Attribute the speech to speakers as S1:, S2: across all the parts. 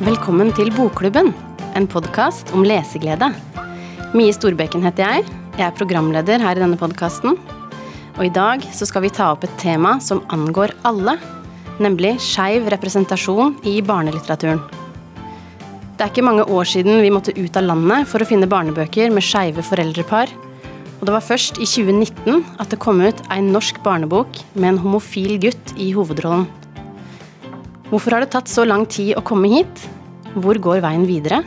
S1: Velkommen til Bokklubben, en podkast om leseglede. Mie Storbekken heter jeg. Jeg er programleder her i denne podkasten. Og i dag så skal vi ta opp et tema som angår alle, nemlig skeiv representasjon i barnelitteraturen. Det er ikke mange år siden vi måtte ut av landet for å finne barnebøker med skeive foreldrepar. Og det var først i 2019 at det kom ut en norsk barnebok med en homofil gutt i hovedrollen. Hvorfor har det tatt så lang tid å komme hit? Hvor går veien videre?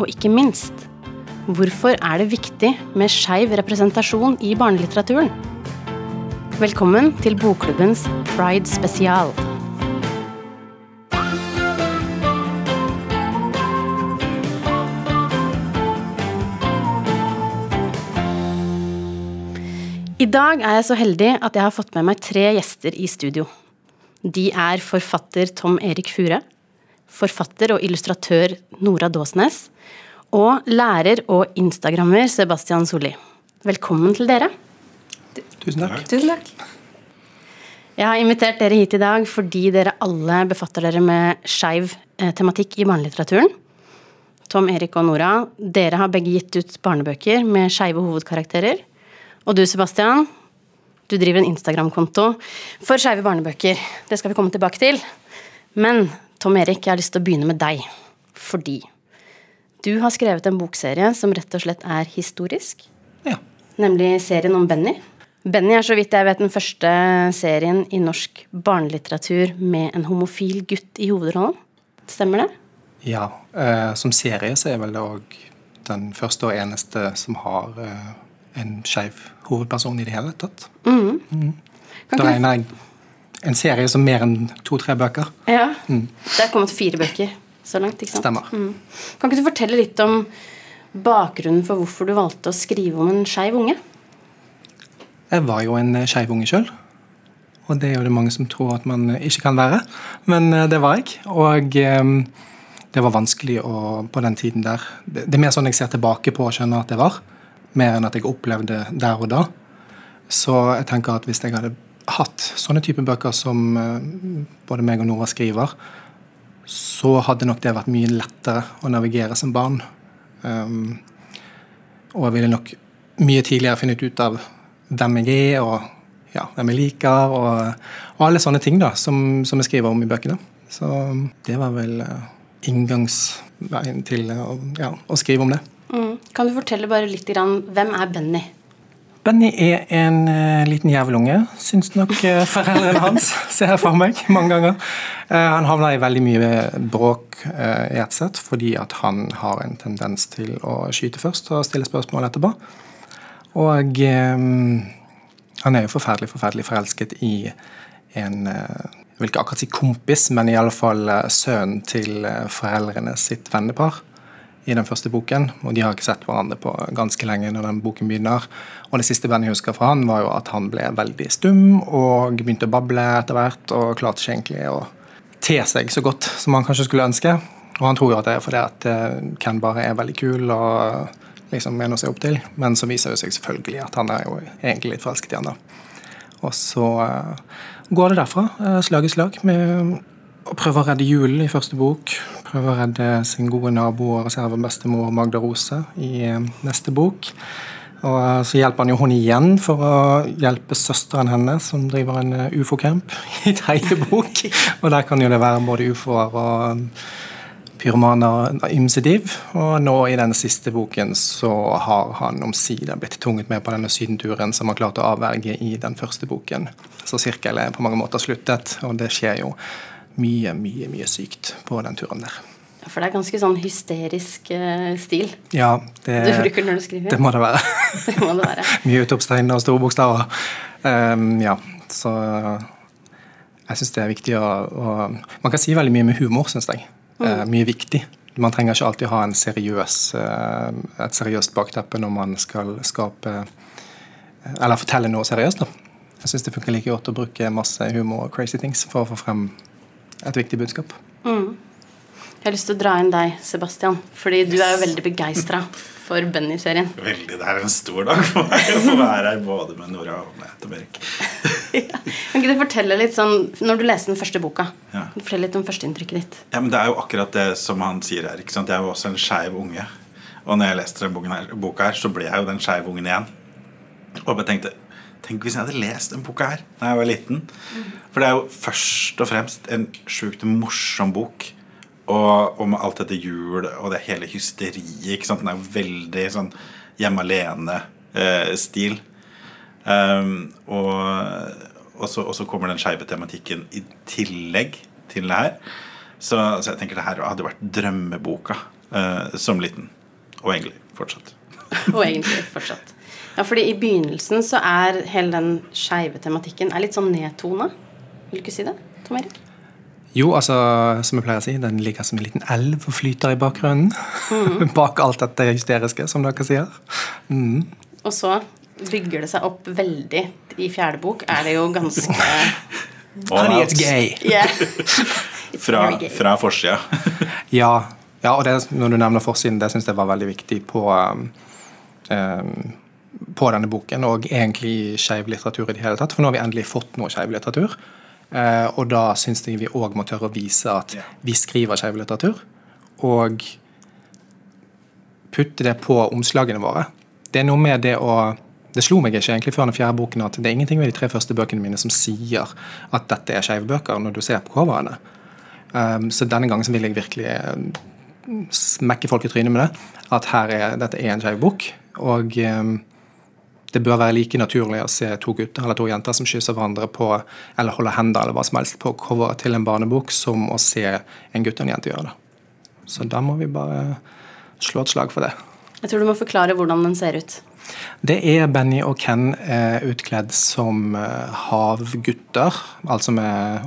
S1: Og ikke minst, hvorfor er det viktig med skeiv representasjon i barnelitteraturen? Velkommen til Bokklubbens Pride spesial. I dag er jeg så heldig at jeg har fått med meg tre gjester i studio. De er forfatter Tom Erik Fure, forfatter og illustratør Nora Dåsnes og lærer og instagrammer Sebastian Solli. Velkommen til dere.
S2: Tusen takk.
S3: Tusen takk.
S1: Jeg har invitert dere hit i dag fordi dere alle befatter dere med skeiv eh, tematikk i barnelitteraturen. Tom Erik og Nora, dere har begge gitt ut barnebøker med skeive hovedkarakterer. Og du, Sebastian, du driver en Instagram-konto for skeive barnebøker. Det skal vi komme tilbake til. Men Tom Erik, jeg har lyst til å begynne med deg. Fordi du har skrevet en bokserie som rett og slett er historisk.
S2: Ja.
S1: Nemlig serien om Benny. Benny er så vidt jeg vet den første serien i norsk barnelitteratur med en homofil gutt i hovedrollen. Stemmer det?
S2: ja. Eh, som serie så er vel det òg den første og eneste som har eh, en skeiv hovedperson i det hele tatt.
S1: Mm.
S2: Da
S1: ikke
S2: regner jeg en serie som mer enn to-tre bøker.
S1: Ja. Mm. Det er kommet fire bøker så langt, ikke sant?
S2: Stemmer.
S1: Mm. Kan ikke du fortelle litt om bakgrunnen for hvorfor du valgte å skrive om en skeiv unge?
S2: Jeg var jo en skeiv unge sjøl. Og det er jo det mange som tror at man ikke kan være. Men eh, det var jeg. Og eh, det var vanskelig å, på den tiden der. Det, det er mer sånn jeg ser tilbake på og skjønner at det var. Mer enn at jeg opplevde der og da. Så jeg tenker at hvis jeg hadde hatt sånne type bøker som eh, både meg og Nora skriver, så hadde nok det vært mye lettere å navigere som barn. Um, og jeg ville nok mye tidligere funnet ut av hvem jeg er, og ja, hvem jeg liker, og, og alle sånne ting da, som, som jeg skriver om i bøkene. Så det var vel eh, inngangsveien til eh, ja, å skrive om det.
S1: Mm. Kan du fortelle bare litt grann, hvem er Benny?
S2: Benny er en uh, liten jævelunge, syns nok uh, foreldrene hans. Ser jeg for meg mange ganger. Uh, han havner i veldig mye bråk i ett sett fordi at han har en tendens til å skyte først og stille spørsmål etterpå. Og han er jo forferdelig, forferdelig forelsket i en Jeg vil ikke akkurat si kompis, men i alle fall eh, sønnen til foreldrene sitt vennepar i den første boken. Og de har ikke sett hverandre på ganske lenge når den boken begynner. Og det siste bandet jeg husker fra han, var jo at han ble veldig stum og begynte å bable etter hvert, og klarte ikke egentlig å te seg så godt som han kanskje skulle ønske. Og han tror jo at det er fordi at eh, Ken bare er veldig kul og liksom noe å se opp til. Men så viser det seg selvfølgelig at han er jo egentlig litt forelsket i han da. Og så eh, går det derfra, eh, slag i slag, med å prøve å redde julen i første bok. Prøve å redde sin gode nabo og reservebestemor Magda Rose i eh, neste bok. Og eh, så hjelper han jo hun igjen for å hjelpe søsteren hennes, som driver en eh, ufo-camp, i tredje bok. Og der kan jo det være både ufoer og pyromaner og ymse div. Og nå i den siste boken så har han omsider blitt tvunget med på denne sydenturen som han klarte å avverge i den første boken. Så sirkelen er på mange måter sluttet, og det skjer jo mye, mye, mye sykt på den turen der.
S1: Ja, For det er ganske sånn hysterisk uh, stil
S2: Ja, det,
S1: du bruker når du skriver.
S2: det må det være.
S1: Det må det være.
S2: mye utropstegn og store bokstaver. Um, ja, så jeg syns det er viktig å, å Man kan si veldig mye med humor, syns jeg. Eh, mye viktig. Man trenger ikke alltid ha en seriøs, uh, et seriøst bakteppe når man skal skape Eller fortelle noe seriøst. da. Jeg syns det funker like godt å bruke masse humor og crazy things for å få frem et viktig budskap.
S1: Jeg har lyst til å dra inn deg, Sebastian, fordi du er jo veldig begeistra for Benny-serien.
S3: Veldig. Det er en stor dag for meg å få være her både med Nora og med Erik.
S1: ja. Kan ikke du fortelle litt sånn, Når du leste den første boka,
S3: Ja.
S1: fortell litt om førsteinntrykket ditt.
S3: Ja, men Det er jo akkurat det som han sier her. ikke sant? Jeg er jo også en skeiv unge. Og når jeg leste den boka her, så ble jeg jo den skeive ungen igjen. Og jeg tenkte Tenk hvis jeg hadde lest den boka her da jeg var liten. For det er jo først og fremst en sjukt morsom bok. Og, med alt dette jul og det hele hysteriet. ikke sant? Den er jo veldig sånn hjemme alene-stil. Um, og, og, og så kommer den skeive tematikken i tillegg til det her. Så, så jeg tenker det her hadde vært drømmeboka eh, som liten. Og egentlig fortsatt.
S1: Og egentlig fortsatt. Ja, fordi i begynnelsen så er hele den skeive tematikken er litt sånn nedtona. Vil du ikke si det, Tom Erik?
S2: Jo, altså, som jeg pleier å si, den ligger som en liten elv og flyter i bakgrunnen. Bak alt dette hysteriske, som dere sier. Mm.
S1: Og så bygger det seg opp veldig. I fjerde bok er det jo ganske
S2: Honey, it's gay.
S1: Yeah. It's
S3: Fra,
S1: gay.
S3: fra forsida.
S2: Ja, ja og det, når du nevner forsiden, det syns jeg var veldig viktig på, um, um, på denne boken, og egentlig skeiv litteratur i det hele tatt. For nå har vi endelig fått noe skeiv litteratur. Eh, og da syns jeg vi òg må tørre å vise at vi skriver skeiv litteratur. Og putte det på omslagene våre. Det er noe med det å Det slo meg ikke egentlig før den fjerde boken at det er ingenting ved de tre første bøkene mine som sier at dette er skeive bøker, når du ser på coverne. Um, så denne gangen så vil jeg virkelig eh, smekke folk i trynet med det. At her er, dette er en skeiv bok. Og um, det bør være like naturlig å se to gutter eller to jenter som kysser hverandre på, eller holder hender eller hva som helst på cover til en barnebok, som å se en gutt og en jente gjøre det. Så da må vi bare slå et slag for det.
S1: Jeg tror du må forklare hvordan den ser ut.
S2: Det er Benny og Ken eh, utkledd som eh, havgutter, altså med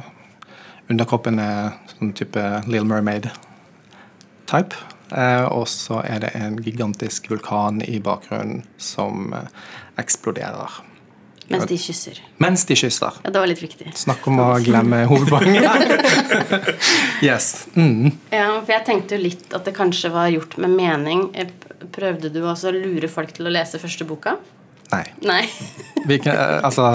S2: underkroppen er sånn type Little Mermaid-type. Eh, og så er det en gigantisk vulkan i bakgrunnen som eh, eksploderer.
S1: Mens de kysser.
S2: Mens de kysser.
S1: Ja, det var litt viktig.
S2: Snakk om å glemme hovedpoenget. yes. Mm.
S1: Ja, for jeg tenkte jo litt at det kanskje var gjort med mening. Eh, Prøvde du også å lure folk til å lese første boka?
S2: Nei.
S1: Nei.
S2: Vi, altså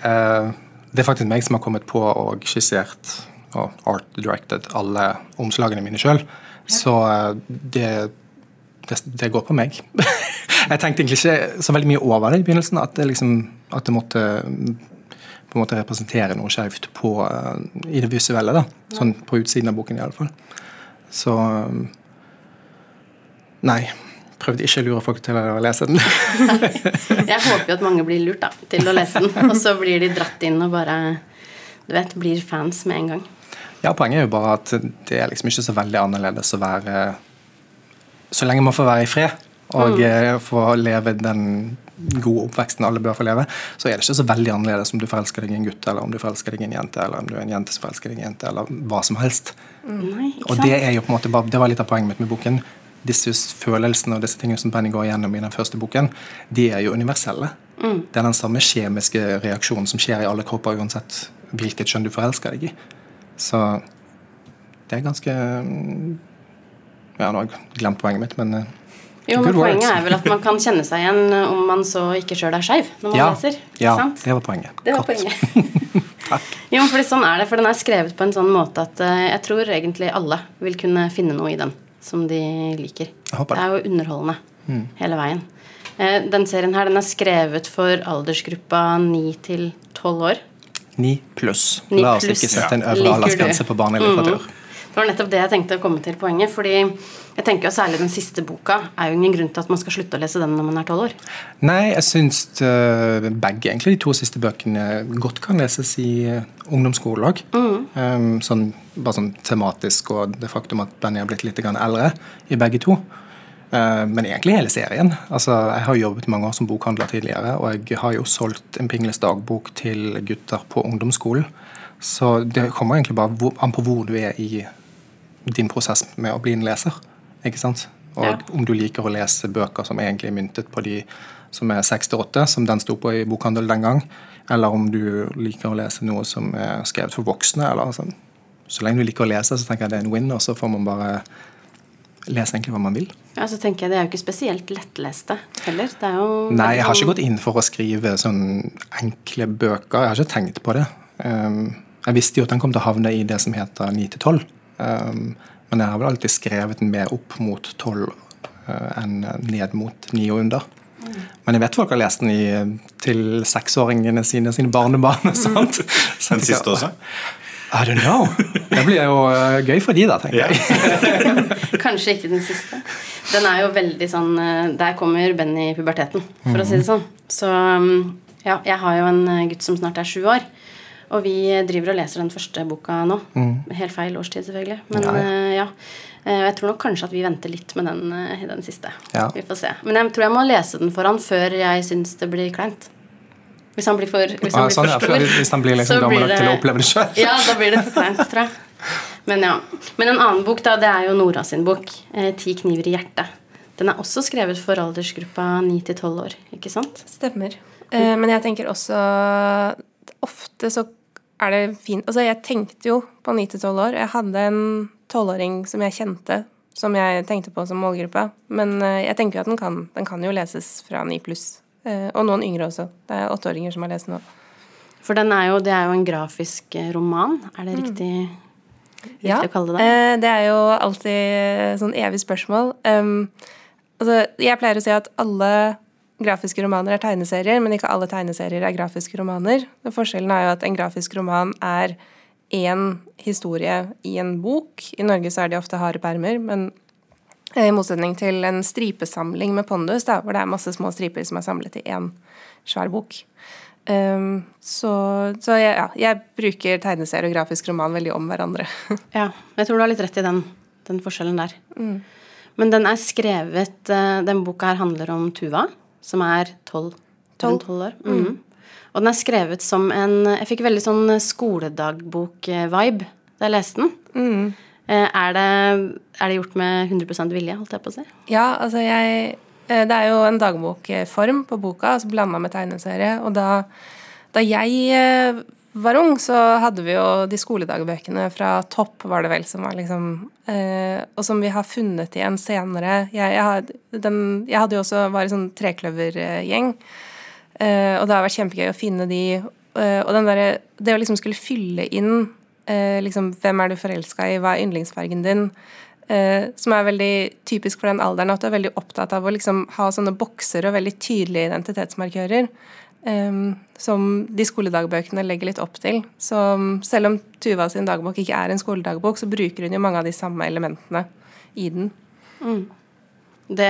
S2: Det er faktisk meg som har kommet på og skissert og art directed alle omslagene mine sjøl. Så eh, det, det, det går på meg. jeg tenkte egentlig ikke så veldig mye over det i begynnelsen. At det, liksom, at det måtte på en måte representere noe skjevt eh, i det visuelle. da, Sånn på utsiden av boken, iallfall. Så eh, Nei. Prøvde ikke å lure folk til å lese den.
S1: Jeg håper jo at mange blir lurt da, til å lese den. Og så blir de dratt inn og bare du vet, blir fans med en gang.
S2: Ja, Poenget er jo bare at det er liksom ikke så veldig annerledes å være Så lenge man får være i fred og mm. få leve den gode oppveksten alle bør få leve, så er det ikke så veldig annerledes om du forelsker deg i en gutt, eller om du forelsker deg i en jente, eller om du er en jente som forelsker deg i en jente, eller hva som helst.
S1: Nei,
S2: Og det er jo på en måte bare, det var litt av poenget mitt med boken. Disse følelsene og disse tingene som Benny går gjennom i den første boken, de er jo universelle. Det er den samme kjemiske reaksjonen som skjer i alle kropper, uansett hvilket kjønn du forelsker deg i. Så det er ganske mm, Ja, nå har jeg glemt poenget mitt, men eh,
S1: Jo, men
S2: words.
S1: Poenget er vel at man kan kjenne seg igjen eh, om man så ikke sjøl er skeiv når man
S2: ja,
S1: leser.
S2: Ja,
S1: sant?
S2: det var poenget.
S1: Det var poenget. Takk. jo, fordi sånn er det, for den er skrevet på en sånn måte at eh, jeg tror egentlig alle vil kunne finne noe i den som de liker.
S2: Jeg håper
S1: det
S2: det.
S1: er jo underholdende hele veien. Den serien her den er skrevet for aldersgruppa 9 til 12 år.
S2: Ni pluss. La oss ikke sette en øvre aldersgrense på barnelitteratur.
S1: Det var nettopp det jeg tenkte å komme til poenget. fordi jeg tenker jo særlig den siste boka er jo ingen grunn til at man skal slutte å lese den når man er 12 år.
S2: Nei, jeg syns eh, begge egentlig de to siste bøkene godt kan leses i eh, ungdomsskolen òg. Mm. sånn, bare sånn tematisk og det faktum at Benny har blitt litt eldre i begge to. Eh, men egentlig hele serien. Altså, jeg har jobbet mange år som bokhandler tidligere, og jeg har jo solgt en Pingles dagbok til gutter på ungdomsskolen. Så det kommer egentlig bare an på hvor du er i din prosess med å bli en leser. Ikke sant? Og
S1: Ja.
S2: om du liker å lese bøker som egentlig er myntet på de som er 6 til 8, som den sto på i bokhandel den gang, eller om du liker å lese noe som er skrevet for voksne, eller sånn. så lenge du liker å lese, så tenker jeg det er en win, og så får man bare lese egentlig hva man vil.
S1: Ja, så tenker jeg Det er jo ikke spesielt lettleste heller. Det er jo
S2: Nei, jeg har ikke gått inn for å skrive sånn enkle bøker. Jeg har ikke tenkt på det. Um, jeg visste jo at den kom til å havne i det som heter 9 til 12. Um, men jeg har vel alltid skrevet den mer opp mot 12 uh, enn ned mot 9 og under. Men jeg vet folk har lest den i, til seksåringene sine, sine barnebarn og sånt. Så
S3: Den siste også?
S2: I don't know. Det blir jo uh, gøy for de da, tenker
S3: yeah.
S2: jeg.
S1: Kanskje ikke den siste. Den er jo veldig sånn eh, Der kommer Benny i puberteten, for å si det sånn. Så mm, ja, jeg har jo en eh, gutt som snart er sju år. Og vi driver og leser den første boka nå. Helt feil årstid, selvfølgelig. Men
S2: Ja,
S1: ja,
S2: ja.
S1: Eh, Jeg tror nok kanskje at vi venter litt med den, eh, den siste.
S2: Ja.
S1: Vi får se. Men jeg tror jeg må lese den for han før jeg syns det blir kleint. Hvis han blir for, hvis han
S2: Ah,
S1: blir
S2: sånn, ja,
S1: for stor.
S2: hvis han blir liksom gammel nok til å oppleve det sjøl.
S1: Ja, da blir det for kleint, tror jeg. Men ja. Men en annen bok, da, det er jo Nora sin bok. Eh, 'Ti kniver i hjertet'. Den er også skrevet for aldersgruppa 9 til 12 år, ikke sant?
S4: Stemmer. Eh, men jeg tenker også Ofte så er det fint Altså, jeg tenkte jo på 9 til 12 år. Jeg hadde en tolvåring som jeg kjente, som jeg tenkte på som målgruppe. Men eh, jeg tenker jo at den kan, den kan jo leses fra 9 pluss. Eh, og noen yngre også. Det er åtteåringer som har lest den nå.
S1: For den er jo, det er jo en grafisk eh, roman. Er det riktig, riktig å kalle det det?
S4: Ja. det er jo alltid sånn evig spørsmål. Um, altså, jeg pleier å si at alle grafiske romaner er tegneserier, men ikke alle tegneserier er grafiske romaner. Forskjellen er jo at en grafisk roman er én historie i en bok. I Norge så er de ofte harde permer, men eh, i motsetning til en stripesamling med pondus, da, hvor det er masse små striper som er samlet i én svær bok. Um, så så jeg, ja, jeg bruker tegneserie og grafisk roman veldig om hverandre.
S1: Ja, jeg tror du har litt rett i den, den forskjellen der. Men den er skrevet eh, Den boka her handler om Tuva, som er tolv år. Mhm. Og den er skrevet som en Jeg fikk veldig sånn skoledagbok-vibe da jeg leste den. Eh, Er, det, er det gjort med 100% vilje, holdt jeg på å si?
S4: Ja, altså jeg eh, Det er jo en dagbokform på boka, altså blanda med tegneserie. Og da, da jeg eh, var ung, så hadde vi jo de skoledagbøkene fra Topp, var det vel, som var liksom Og som vi har funnet igjen senere. Jeg, jeg, hadde, den, jeg hadde jo også var i sånn trekløvergjeng, og det har vært kjempegøy å finne de. eh, og derre Det å liksom skulle fylle inn eh, liksom, hvem er du forelska i, hva er yndlingsfargen din, eh, som er veldig typisk for den alderen, at du er veldig opptatt av å liksom ha sånne bokser og veldig tydelige identitetsmarkører. eh, som de skoledagbøkene legger litt opp til. Så um, selv om Tuva sin dagbok ikke er en skoledagbok, så bruker hun jo mange av de samme elementene i den.
S1: Det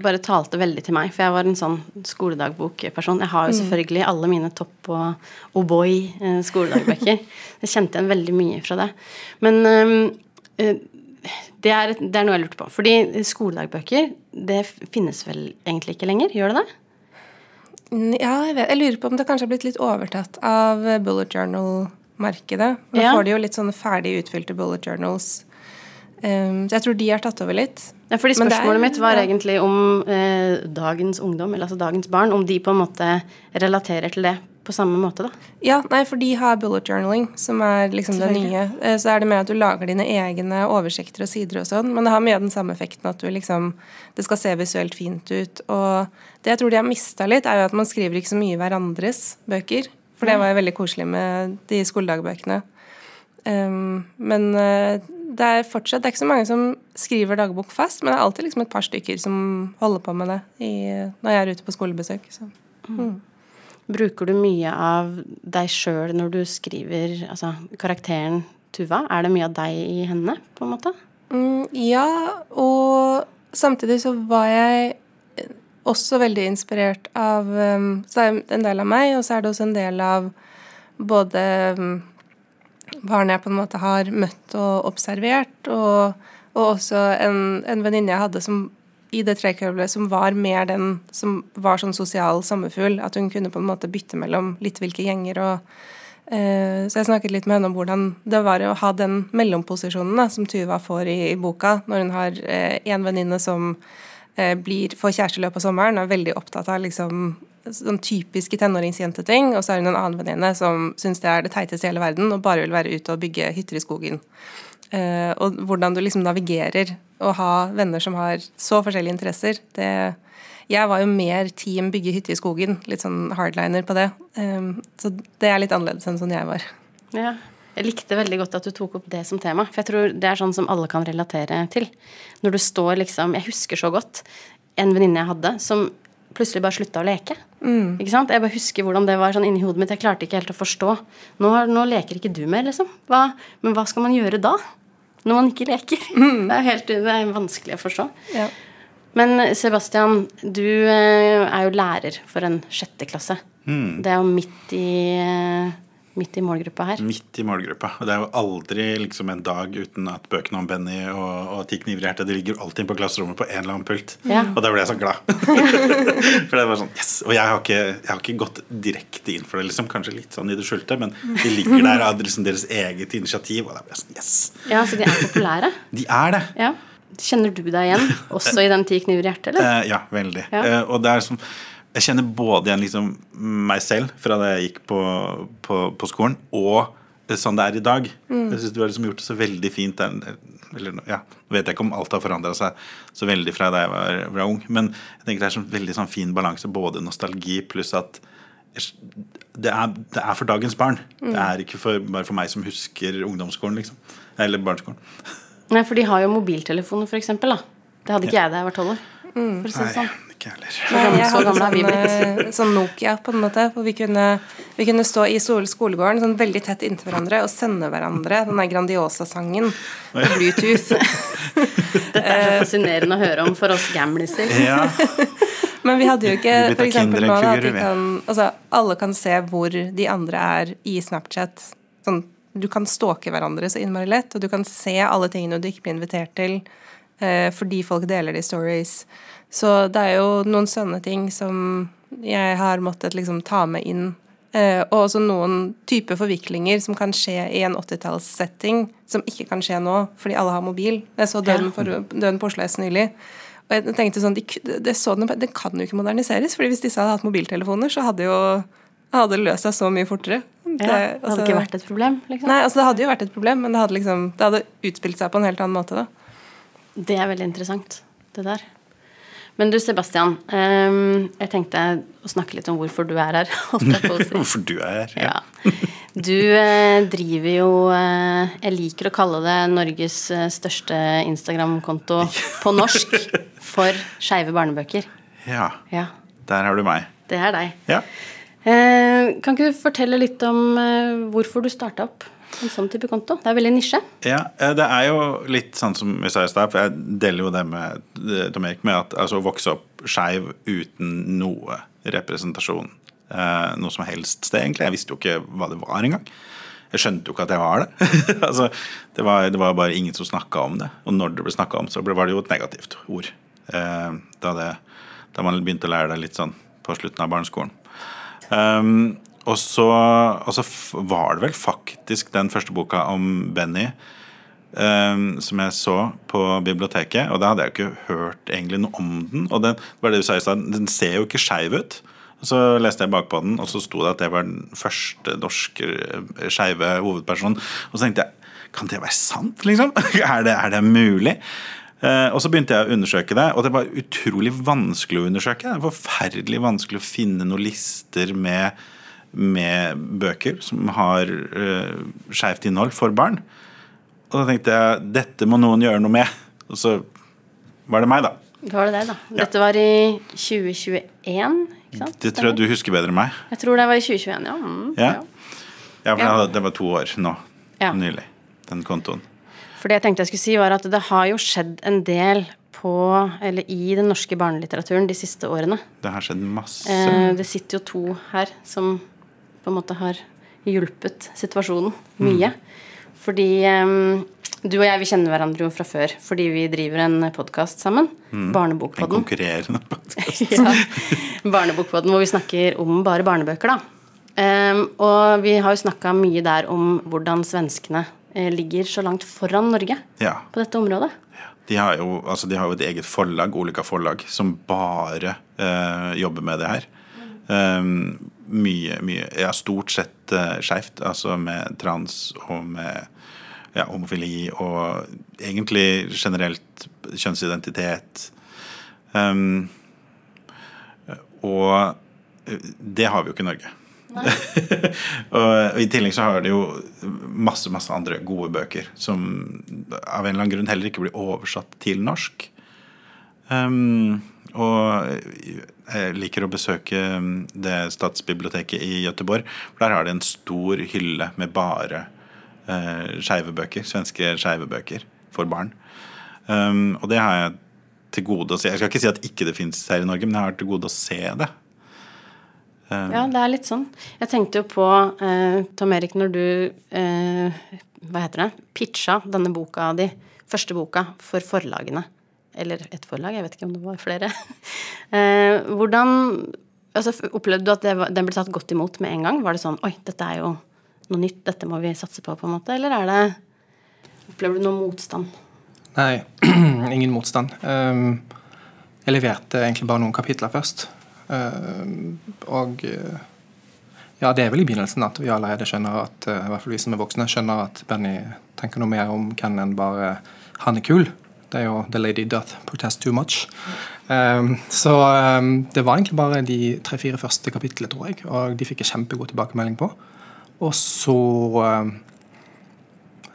S1: bare talte veldig til meg, for jeg var en sånn skoledagbokperson. Jeg har jo selvfølgelig alle mine topp- og O'boy-skoledagbøker. Jeg kjente igjen veldig mye fra det. Men øhm, øh, det, er, det er noe jeg lurte på. Fordi skoledagbøker, det finnes vel egentlig ikke lenger? Gjør det det?
S4: Mm, Ja, jeg, vet, jeg lurer på om det kanskje har blitt litt overtatt av bullet journal-markedet. Nå
S1: Ja.
S4: får de jo litt sånne ferdig utfylte bullet journals. Um, så jeg tror de har tatt over litt.
S1: Ja, fordi
S4: Spørsmålet er-
S1: mitt var
S4: ja.
S1: egentlig om eh, dagens ungdom, eller altså dagens barn, om de på en måte relaterer til det på samme måte, da.
S4: Ja, nei, for de har bullet journaling, som er liksom det nye. Eh, Så er det mer at du lager dine egne oversikter og sider og sånn, men det har mye av den samme effekten at du liksom Det skal se visuelt fint ut. Og det jeg tror de har mista litt, er jo at man skriver ikke så mye i hverandres bøker. For det var jo veldig koselig med de skoledagbøkene. Um, men eh, det er fortsatt Det er ikke så mange som skriver dagbok fast, men det er alltid liksom et par stykker som holder på med det i, når jeg er ute på skolebesøk. Så.
S1: Bruker du mye av deg sjøl når du skriver altså karakteren Tuva? Er det mye av deg i henne, på en måte?
S4: Mm, ja, og samtidig så var jeg eh, også veldig inspirert av um, Så det er en del av meg, og så er det også en del av både um, barn jeg på en måte har møtt og observert, og, og også en, en venninne jeg hadde som i det trekøvlet som var mer den som var sånn sosial sommerfugl. At hun kunne på en måte bytte mellom litt hvilke gjenger og Uh, Så jeg snakket litt med henne om hvordan det var å ha den mellomposisjonen da, som Tuva får i, i boka, når hun har én venninne som uh, blir, får kjæresteløp på sommeren og er veldig opptatt av liksom sånn typiske tenåringsjenteting, og så har hun en annen venninne som syns det er det teiteste i hele verden og bare vil være ute og bygge hytter i skogen. Uh, og hvordan du liksom navigerer å ha venner som har så forskjellige interesser, det Jeg var jo mer team bygge hytte i skogen, litt sånn hardliner på det. Um, så det er litt annerledes enn sånn jeg var.
S1: Ja. Jeg likte veldig godt at du tok opp det som tema, for jeg tror det er sånn som alle kan relatere til. Når du står liksom Jeg husker så godt en venninne jeg hadde som plutselig bare slutta å leke.
S4: Mm.
S1: Ikke sant? Jeg bare husker hvordan det var sånn inni hodet mitt. Jeg klarte ikke helt å forstå. Nå, nå leker ikke du mer, liksom. Hva, men hva skal man gjøre da? Når man ikke leker. Det, er helt, det er vanskelig å forstå.
S4: Ja.
S1: Men Sebastian, du eh, er jo lærer for en sjette klasse. Det er jo midt i, eh, midt i målgruppa her.
S3: Midt i målgruppa. Og det er jo aldri liksom en dag uten at bøkene om Benny og, og Ti kniver i hjertet De ligger alltid på klasserommet på en eller annen pult.
S1: Ja.
S3: Og da ble jeg så glad. for det var sånn, yes! Og jeg har, ikke, jeg har ikke gått direkte inn for det, liksom. kanskje litt sånn i det skjulte, men de ligger der av liksom deres eget initiativ. Og da ble jeg sånn, yes!
S1: Ja, Så de er populære.
S3: De er det.
S1: Ja. Kjenner du deg igjen også i den Ti kniver i hjertet, eller?
S3: Eh, ja, veldig.
S1: Ja.
S3: Eh, og det er som Jeg kjenner både igjen liksom meg selv fra da jeg gikk på, på, på skolen, og sånn det er i dag. Jeg synes du har liksom gjort det så veldig fint. Eller, ja, vet jeg ikke om alt har forandra seg så veldig fra da jeg var, var ung, men jeg tenker det er sånn veldig sånn fin balanse. Både nostalgi pluss at det er, det er for dagens barn. Det er ikke for, bare for meg som husker ungdomsskolen, liksom. Eller barneskolen.
S1: Nei, for de har jo mobiltelefoner. Da. Det hadde ikke jeg da jeg var tolv år. For å si det
S3: Nei,
S1: sånn.
S3: ikke jeg heller.
S1: Så gamle-
S4: jeg hadde
S1: er
S4: sånn, eh, sånn Nokia på en måte, hvor vi kunne, vi kunne stå i skolegården sånn veldig tett inntil hverandre og sende hverandre den der Grandiosa-sangen på Bluetooth.
S1: Dette er så fascinerende å høre om for oss gamliser.
S3: Ja,
S4: Men vi hadde jo ikke for eksempel nå at kan, altså, Alle kan se hvor de andre er i Snapchat. Sånn, du kan stalke hverandre så innmari lett, og du kan se alle tingene du ikke blir invitert til fordi folk deler de stories. Så det er jo noen sånne ting som jeg har måttet liksom ta med inn. Eh, og også noen typer forviklinger som kan skje i en 80-tallssetting, som ikke kan skje nå, fordi alle har mobil. Jeg så Døden, for, Døden på Oslo S nylig. Og jeg tenkte sånn, de, det, så den, de kan jo ikke moderniseres, fordi hvis disse hadde hatt mobiltelefoner, så hadde jo hadde det løst seg så mye fortere.
S1: Ja, det hadde
S4: altså-
S1: ikke vært et problem. liksom.
S4: Nei, altså det hadde jo vært et problem, men det hadde liksom Det hadde utspilt seg på en helt annen måte, da.
S1: Det er veldig interessant, det der. Men du, Sebastian. Um, jeg tenkte å snakke litt om hvorfor du er her.
S3: Hvorfor du er her.
S1: Ja. Du eh, driver jo eh, Jeg liker å kalle det Norges eh, største Instagram-konto på norsk for skeive barnebøker.
S3: Ja,
S1: Ja,
S3: der har du meg.
S1: det er deg.
S3: Ja.
S1: Eh, kan ikke du fortelle litt om eh, hvorfor du starta opp en sånn type konto? Det er veldig nisje.
S3: ja, eh, det er jo litt sånn som vi sa i stad, for jeg deler jo det med eh, Tom med at altså, å vokse opp skeiv uten noe representasjon eh, noe som helst sted, egentlig. Jeg visste jo ikke hva det var engang. Jeg skjønte jo ikke at jeg var det. altså, det, var, det var bare ingen som snakka om det. Og når det ble snakka om, så var det jo et negativt ord. Da, det, da man begynte å lære det litt sånn på slutten av barneskolen. Um, og så, og var det vel faktisk den første boka om Benny um, som jeg så på biblioteket. Og da hadde jeg jo ikke hørt egentlig noe om den. Og den, det det sa den ser jo ikke skeiv ut. Og så leste jeg bakpå den, og så sto det at det var den første norske eh, skeive hovedpersonen. Og så tenkte jeg kan det være sant, liksom? er, det, er det mulig? Eh, og så begynte jeg å undersøke det, og det var utrolig vanskelig å undersøke. Det var forferdelig vanskelig å finne noen lister med, med bøker som har uh, skeivt innhold for barn. Og da tenkte jeg dette må noen gjøre noe med. Og så var det meg, da.
S1: Det var det deg, da. Dette var i 2021, ikke sant?
S3: Det tror jeg du husker bedre enn meg.
S1: Jeg tror det var i 2021, ja. Mm,
S3: Ja. Ja, for
S1: Ja.
S3: jeg det var to år nå.
S1: Ja.
S3: Nylig. Den kontoen.
S1: For det jeg tenkte jeg skulle si, var at det har jo skjedd en del på, eller i den norske barnelitteraturen de siste årene.
S3: Det har skjedd masse.
S1: Eh, det sitter jo to her som på en måte har hjulpet situasjonen mye. Fordi um, du og jeg vi kjenner hverandre jo fra før fordi vi driver en podkast sammen.
S3: en
S1: Barnebokpodden.
S3: konkurrerende podcast.
S1: ja. Barnebokpodden hvor vi snakker om bare barnebøker, da. Um, og vi har jo snakka mye der om hvordan svenskene eh, ligger så langt foran Norge
S3: Ja.
S1: på dette området.
S3: De har jo, altså de har jo et eget forlag, Olika forlag, som bare eh, jobber med det her. Um, mye, mye Ja, stort sett uh, skeivt. Altså med trans og med ja, homofili og egentlig generelt kjønnsidentitet. Um, og det har vi jo ikke i Norge. og I tillegg så har det jo masse masse andre gode bøker som av en eller annen grunn heller ikke blir oversatt til norsk. Um, og jeg liker å besøke det statsbiblioteket i Gøteborg. For der har de en stor hylle med bare eh, skeive bøker. Svenske skeive bøker for barn. Um, og det har jeg til gode å se. Jeg skal ikke si at ikke det fins her i Norge, men jeg har til gode å se det.
S1: Ja, det er litt sånn. Jeg tenkte jo på, eh, Tom Erik, når du eh, hva heter det, pitcha denne boka di, første boka, for forlagene. Eller et forlag, jeg vet ikke om det var flere. eh, hvordan altså, Opplevde du at det, den ble tatt godt imot med en gang? Var det sånn Oi, dette er jo noe nytt, dette må vi satse på, på en måte? Eller er det Opplever du noe motstand?
S2: Nei, ingen motstand. Um, jeg leverte egentlig bare noen kapitler først. Uh, og ja, det er vel i begynnelsen at vi allerede skjønner at i hvert fall vi som er voksne, skjønner at Benny tenker noe mer om Ken enn bare han er kul. Det er jo 'The Lady Doth Protest Too Much'. Um, så um, det var egentlig bare de tre-fire første kapitlene, tror jeg, og de fikk jeg kjempegod tilbakemelding på. Og så um,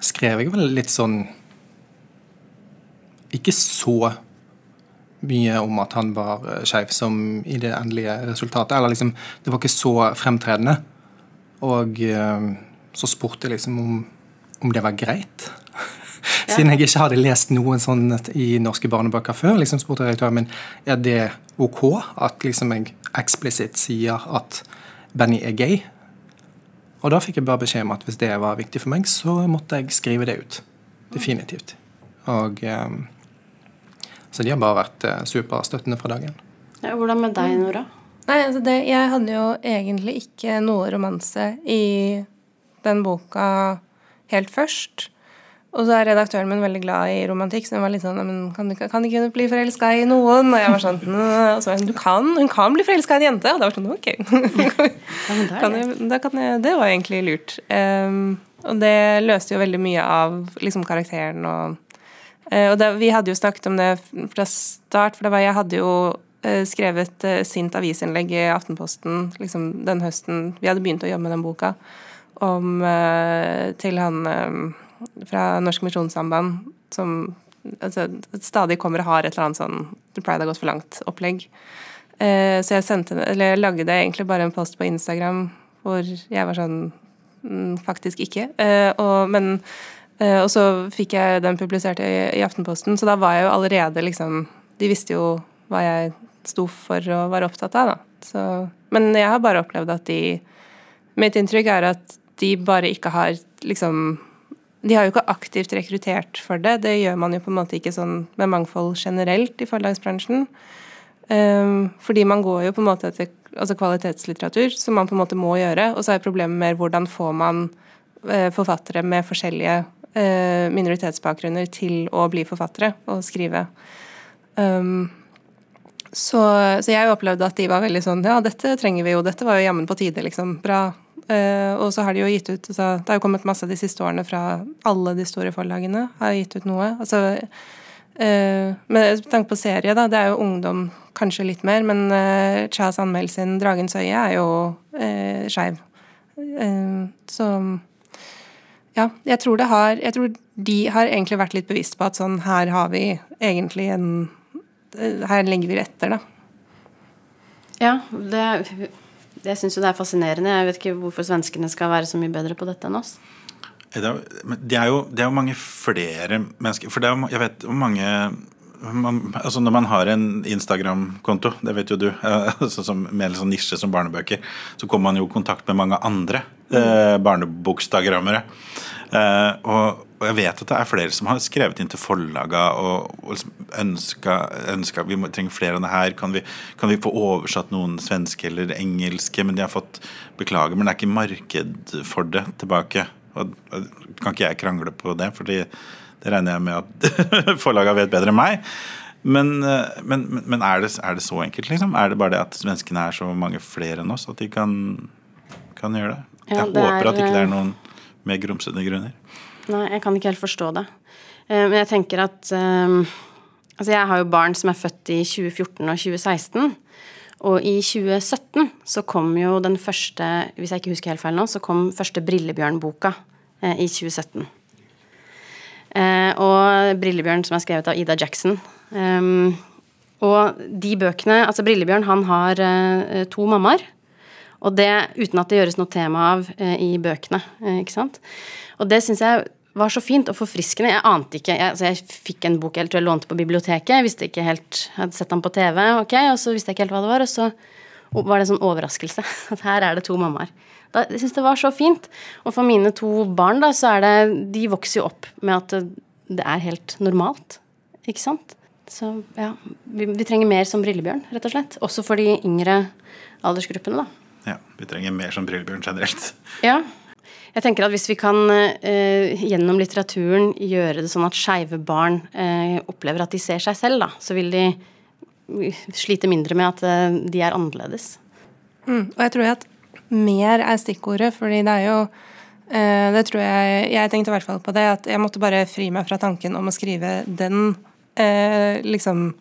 S2: skrev jeg vel litt sånn Ikke så mye om at han var eh, skeiv som i det endelige resultatet. Eller liksom, det var ikke så fremtredende. Og um, så spurte jeg liksom om, om det var greit. Siden jeg ikke hadde lest noen sånn i norske barnebøker før, liksom spurte redaktøren min er det ok at liksom jeg eksplisitt sier at Benny er gay. Og da fikk jeg bare beskjed om at hvis det var viktig for meg, så måtte jeg skrive det ut. Definitivt. Og um, Så de har bare vært uh, superstøttende fra dagen.
S1: Ja, hvordan med deg, Nora?
S4: Nei, altså det, Jeg hadde jo egentlig ikke noe romanse i den boka helt først. Og så er redaktøren min veldig glad i romantikk, så hun var litt sånn men kan, du, kan ikke bli forelska i noen? Og jeg var sånn og så var hun, du kan, Hun kan bli forelska i en jente. Og da var sånn ok.
S1: Ja,
S4: kan jeg, da kan jeg, det var egentlig lurt. Um, og det løste jo veldig mye av liksom, karakteren og uh, Og det, vi hadde jo snakket om det fra start, for det var, jeg hadde jo uh, skrevet uh, sint avisinnlegg i Aftenposten liksom, den høsten vi hadde begynt å jobbe med den boka, om til han fra Norsk Misjonssamband som altså, stadig kommer og har et eller annet sånn Pride har gått for langt-opplegg. Eh, så jeg sendte, eller jeg lagde egentlig bare en post på Instagram hvor jeg var sånn mm, Faktisk ikke. Eh, og, men, eh, og så fikk jeg den publisert i, i, Aftenposten, så da var jeg jo allerede liksom De visste jo hva jeg sto for og var opptatt av, da. Så, men jeg har bare opplevd at de Mitt inntrykk er at de bare ikke har liksom de har jo ikke aktivt rekruttert for det. Det gjør man jo på en måte ikke sånn med mangfold generelt i forlagsbransjen. Um, fordi man går jo på en måte etter altså kvalitetslitteratur, som man på en måte må gjøre. Og så er problemet mer hvordan får man uh, forfattere med forskjellige uh, minoritetsbakgrunner til å bli forfattere og skrive. Um, så, så, jeg opplevde at de var veldig sånn Ja, dette trenger vi jo. Dette var jo jammen på tide, liksom. Bra. Uh, og så har de jo gitt ut altså, Det har jo kommet masse de siste årene fra alle de store forlagene. Har gitt ut noe. Altså, uh, med tanke på serie, da. Det er jo ungdom kanskje litt mer, men uh, Chas Anmeld sin 'Dragens øye' er jo uh, skeiv. så ja, jeg tror det har Jeg tror de har egentlig vært litt bevisst på at sånn her har vi egentlig en Her ligger vi etter, da.
S1: Ja, det jeg syns jo det er fascinerende. Jeg vet ikke hvorfor svenskene skal være så mye bedre på dette enn oss.
S3: Det er, jo, det er jo, mange flere mennesker For det er jeg vet hvor mange man, altså Når man har en Instagram-konto, det vet jo du, altså som, med en sånn nisje som barnebøker, så kommer man jo i kontakt med mange andre eh, barnebokstagrammere. Eh, og, jeg vet at det er flere som har skrevet inn til forlaga og, og liksom ønska vi må, trenger flere av det her. Kan vi, kan vi, få oversatt noen svenske eller engelske? Men de har fått beklager, men det er ikke marked for det tilbake. Og, og Kan ikke jeg krangle på det, for det regner jeg med at forlaga vet bedre enn meg. Men, eh, men, men- men er, det, er det så enkelt, liksom? Er det bare det at svenskene er så mange flere enn oss at de kan, kan gjøre det?
S1: Ja,
S3: jeg
S1: det
S3: håper
S1: er,
S3: at ikke det
S1: eh,
S3: er noen mer grumsete grunner.
S1: Nei, jeg kan ikke helt forstå det. Eh, Men jeg tenker at eh, Altså, jeg har jo barn som er født i 2014 og 2016. Og i 2017 så kom jo den første, hvis jeg ikke husker helt feil nå, så kom første Brillebjørn-boka eh, i 2017. Eh, og Brillebjørn som er skrevet av Ida Jackson. Og de bøkene Altså, Brillebjørn, han har to mammaer. Og det uten at det gjøres noe tema av eh, i bøkene, eh, ikke sant. Og det syns jeg var så fint og forfriskende. Jeg ante ikke jeg, altså jeg fikk en bok jeg tror jeg lånte på biblioteket. Jeg visste ikke helt, hadde sett den på TV, ok, og så visste jeg ikke helt hva det var. Og så var det en sånn overraskelse at her er det to mammaer. Da, jeg syns det var så fint. Og for mine to barn, da, så er det De vokser jo opp med at det er helt normalt. Ikke sant? Så ja, vi, vi trenger mer som Brillebjørn, rett og slett. Også for de yngre aldersgruppene, da.
S3: Ja, Vi trenger mer som Brillebjørn generelt.
S1: Ja. Jeg tenker at hvis vi kan eh, gjennom litteraturen gjøre det sånn at skeive barn eh, opplever at de ser seg selv, da, så vil de slite mindre med at eh, de er annerledes.
S4: Mm, og jeg tror at mer er stikkordet, fordi det er jo eh, Det tror jeg Jeg tenkte i hvert fall på det, at jeg måtte bare fri meg fra tanken om å skrive den eh, liksom